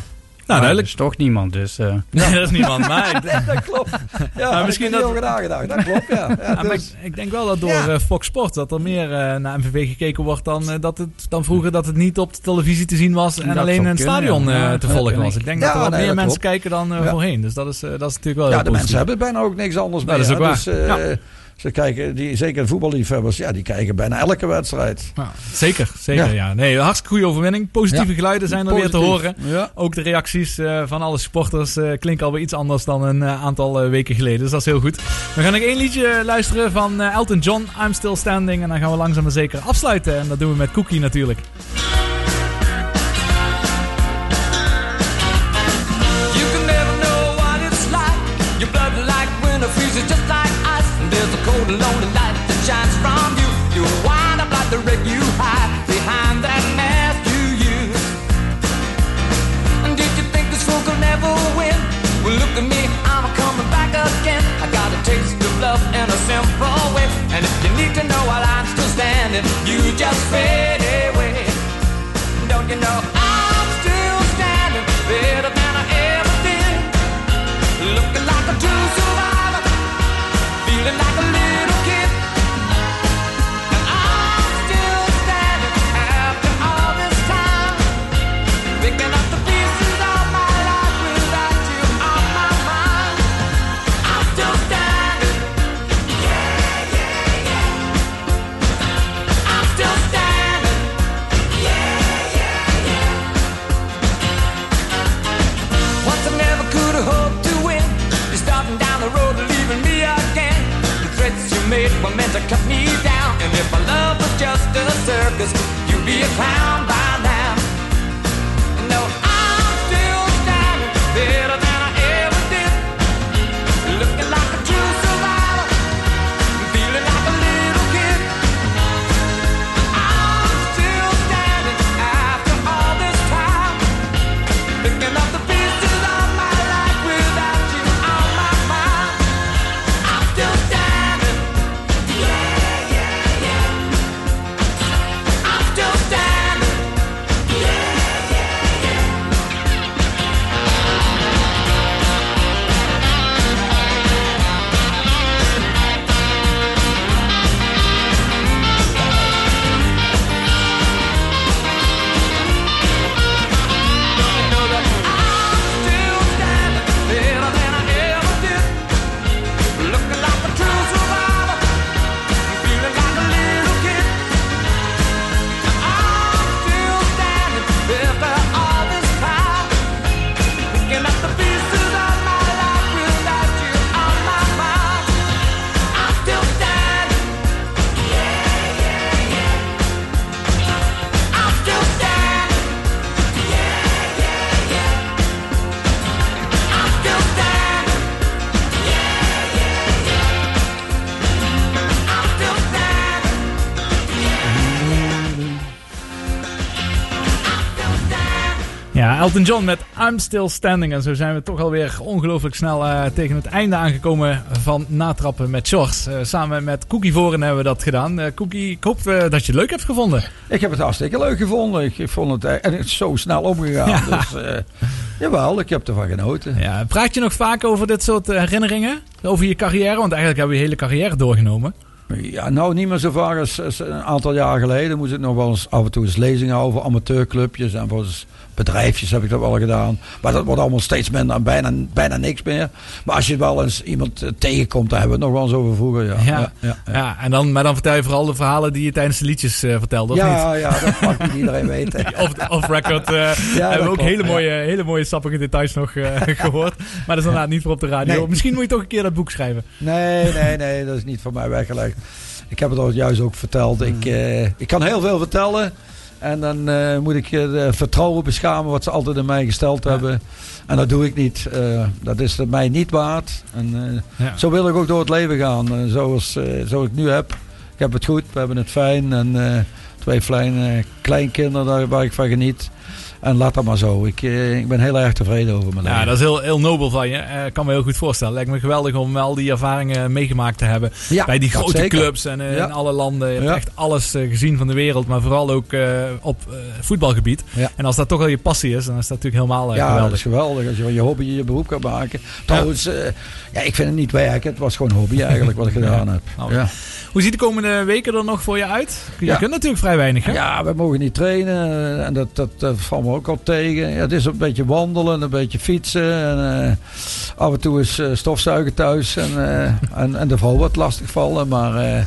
Nou,
er
duidelijk.
is toch niemand, dus... eh,
Nee, dat is niemand. Maar ik,
dat klopt. Ja,
Maar
misschien dat over nagedacht. Dat klopt, ja. ja,
Ja, maar
dus-
ik, ik denk wel dat door
Ja.
eh, Fox Sport dat er meer eh, naar MVV gekeken wordt dan, eh, dat het, dan vroeger dat het niet op de televisie te zien was en
Dat
alleen in het stadion eh, te volgen was.
ik.
Denk
Ja,
dat er wat
nee,
meer mensen
klopt.
kijken dan eh,
Ja.
voorheen. Dus dat is, eh, dat is natuurlijk wel heel
Ja, de mensen hebben bijna ook niks anders meer.
dat is ook waar.
Ze kijken, die, zeker voetballiefhebbers, ja, die kijken bijna elke wedstrijd.
Ja, zeker, zeker. Ja.
Ja.
Nee, hartstikke goede overwinning. Positieve
Ja.
geluiden zijn er weer te horen.
Ja.
Ook de reacties eh, van alle supporters eh, klinken alweer iets anders dan een eh, aantal weken geleden. Dus dat is heel goed. We gaan nog één liedje luisteren van Elton John, I'm Still Standing. En dan gaan we langzaam maar zeker afsluiten. En dat doen we met Cookie natuurlijk.
Cold and lonely light that shines from you. You wind up like the wreck you hide behind that mask you use. And did you think this fool could never win? Well, look at me, I'm coming back again. I got a taste of love in a simple way. And if you need to know while I'm still standing, you just fade circus, you'd be a clown
Elton John met I'm Still Standing. En zo zijn we toch alweer ongelooflijk snel eh, tegen het einde aangekomen van Natrappen met Sjors. Eh, samen met Cookie Voren hebben we dat gedaan. Eh, Cookie, ik hoop dat je het leuk hebt gevonden.
Ik heb het hartstikke leuk gevonden. Ik, ik vond het, en het is zo snel omgegaan.
Ja.
Dus, eh, jawel, ik heb ervan genoten.
Ja, praat je nog vaak over dit soort herinneringen? Over je carrière? Want eigenlijk hebben we je hele carrière doorgenomen.
Ja, nou niet meer zo vaak als, als een aantal jaar geleden. Moest ik nog wel eens af en toe eens lezingen voor amateurclubjes en voor eens bedrijfjes heb ik dat wel gedaan. Maar dat wordt allemaal steeds minder en bijna, bijna niks meer. Maar als je wel eens iemand eh, tegenkomt, daar hebben we het nog wel eens over vroeger. Ja,
Ja,
ja, ja.
ja. en dan, maar dan vertel je vooral de verhalen die je tijdens de liedjes eh, vertelde, of
Ja,
niet?
ja, dat mag niet iedereen weten.
Off, off record eh, hebben we ook
klopt,
hele mooie, hele mooie sappige details nog eh, gehoord. Maar dat is inderdaad niet voor op de radio.
Nee.
Misschien moet je toch een keer dat boek schrijven.
Nee, nee, nee, dat is niet voor mij weggelegd. Ik heb het al juist ook verteld. Ik, eh, ik kan heel veel vertellen. En dan eh, moet ik eh, de vertrouwen beschamen wat ze altijd in mij gesteld hebben. En dat doe ik niet. Eh, dat is mij niet waard. En eh,
Ja.
zo wil ik ook door het leven gaan. eh, zoals, eh, zoals ik nu heb. Ik heb het goed, we hebben het fijn. En eh, twee kleine kleinkinderen daar, waar ik van geniet. En laat dat maar zo. Ik, eh, ik ben heel erg tevreden over mijn
Ja,
leven.
dat is heel, heel nobel van je. Eh, Ik kan me heel goed voorstellen. Lijkt me geweldig om al die ervaringen meegemaakt te hebben.
Ja,
Bij die
dat
grote
zeker.
clubs en eh,
Ja.
in alle landen. Je hebt
Ja.
echt alles eh, gezien van de wereld. Maar vooral ook eh, op eh, voetbalgebied.
Ja.
En als dat toch al je passie is, dan is dat natuurlijk helemaal eh,
Ja, dat
geweldig.
is geweldig als je van je hobby je beroep kan maken. Trouwens, eh, ja, ik vind het niet werken. Het was gewoon hobby eigenlijk wat ik gedaan heb.
Nou,
Ja.
Hoe ziet de komende weken er nog voor je uit? Je
Ja.
kunt natuurlijk vrij weinig, hè?
ja, we mogen niet trainen eh, en dat, dat, dat valt me ook al tegen. Ja, het is een beetje wandelen, een beetje fietsen. En, eh, af en toe is eh, stofzuigen thuis en, eh, en, en de vrouw wat lastig vallen. Maar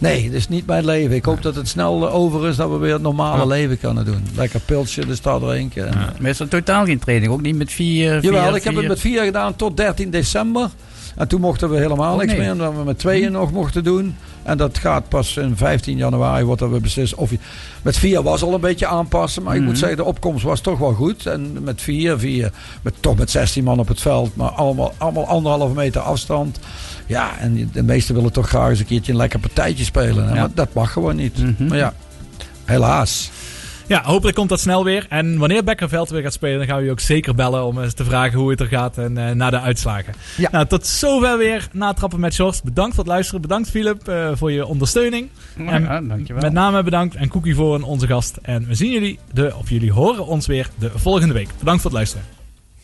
nee, het is niet mijn leven. Ik hoop dat het snel over is, dat we weer het normale
Ja.
leven kunnen doen. Lekker pilsje de stad drinken. En,
Maar is er totaal geen training? Ook niet met vier?
Jawel,
vier,
ik heb het met vier gedaan tot 13 december. En toen mochten we helemaal
Oh,
niks
nee.
meer, omdat we met tweeën nog mochten doen. En dat gaat pas in 15 januari, wordt dat we beslist. Of met vier was al een beetje aanpassen, maar ik moet
Mhm.
zeggen, de opkomst was toch wel goed. En met vier, vier, met, toch met 16 man op het veld, maar allemaal, allemaal anderhalve meter afstand. Ja, en de meesten willen toch graag eens een keertje een lekker partijtje spelen. hè.
Ja.
Maar dat mag gewoon niet.
Mhm.
Maar ja, helaas.
Ja, hopelijk komt dat snel weer. En wanneer Bekkerveld weer gaat spelen, dan gaan we je ook zeker bellen om eens te vragen hoe het er gaat en eh, naar de uitslagen.
Ja.
Nou, tot zover weer natrappen met Sjors. Bedankt voor het luisteren. Bedankt Philip eh, voor je ondersteuning. En
Ja, dankjewel.
Met name bedankt en Cookie voor onze gast. En we zien jullie, de, of jullie horen ons weer de volgende week. Bedankt voor het luisteren.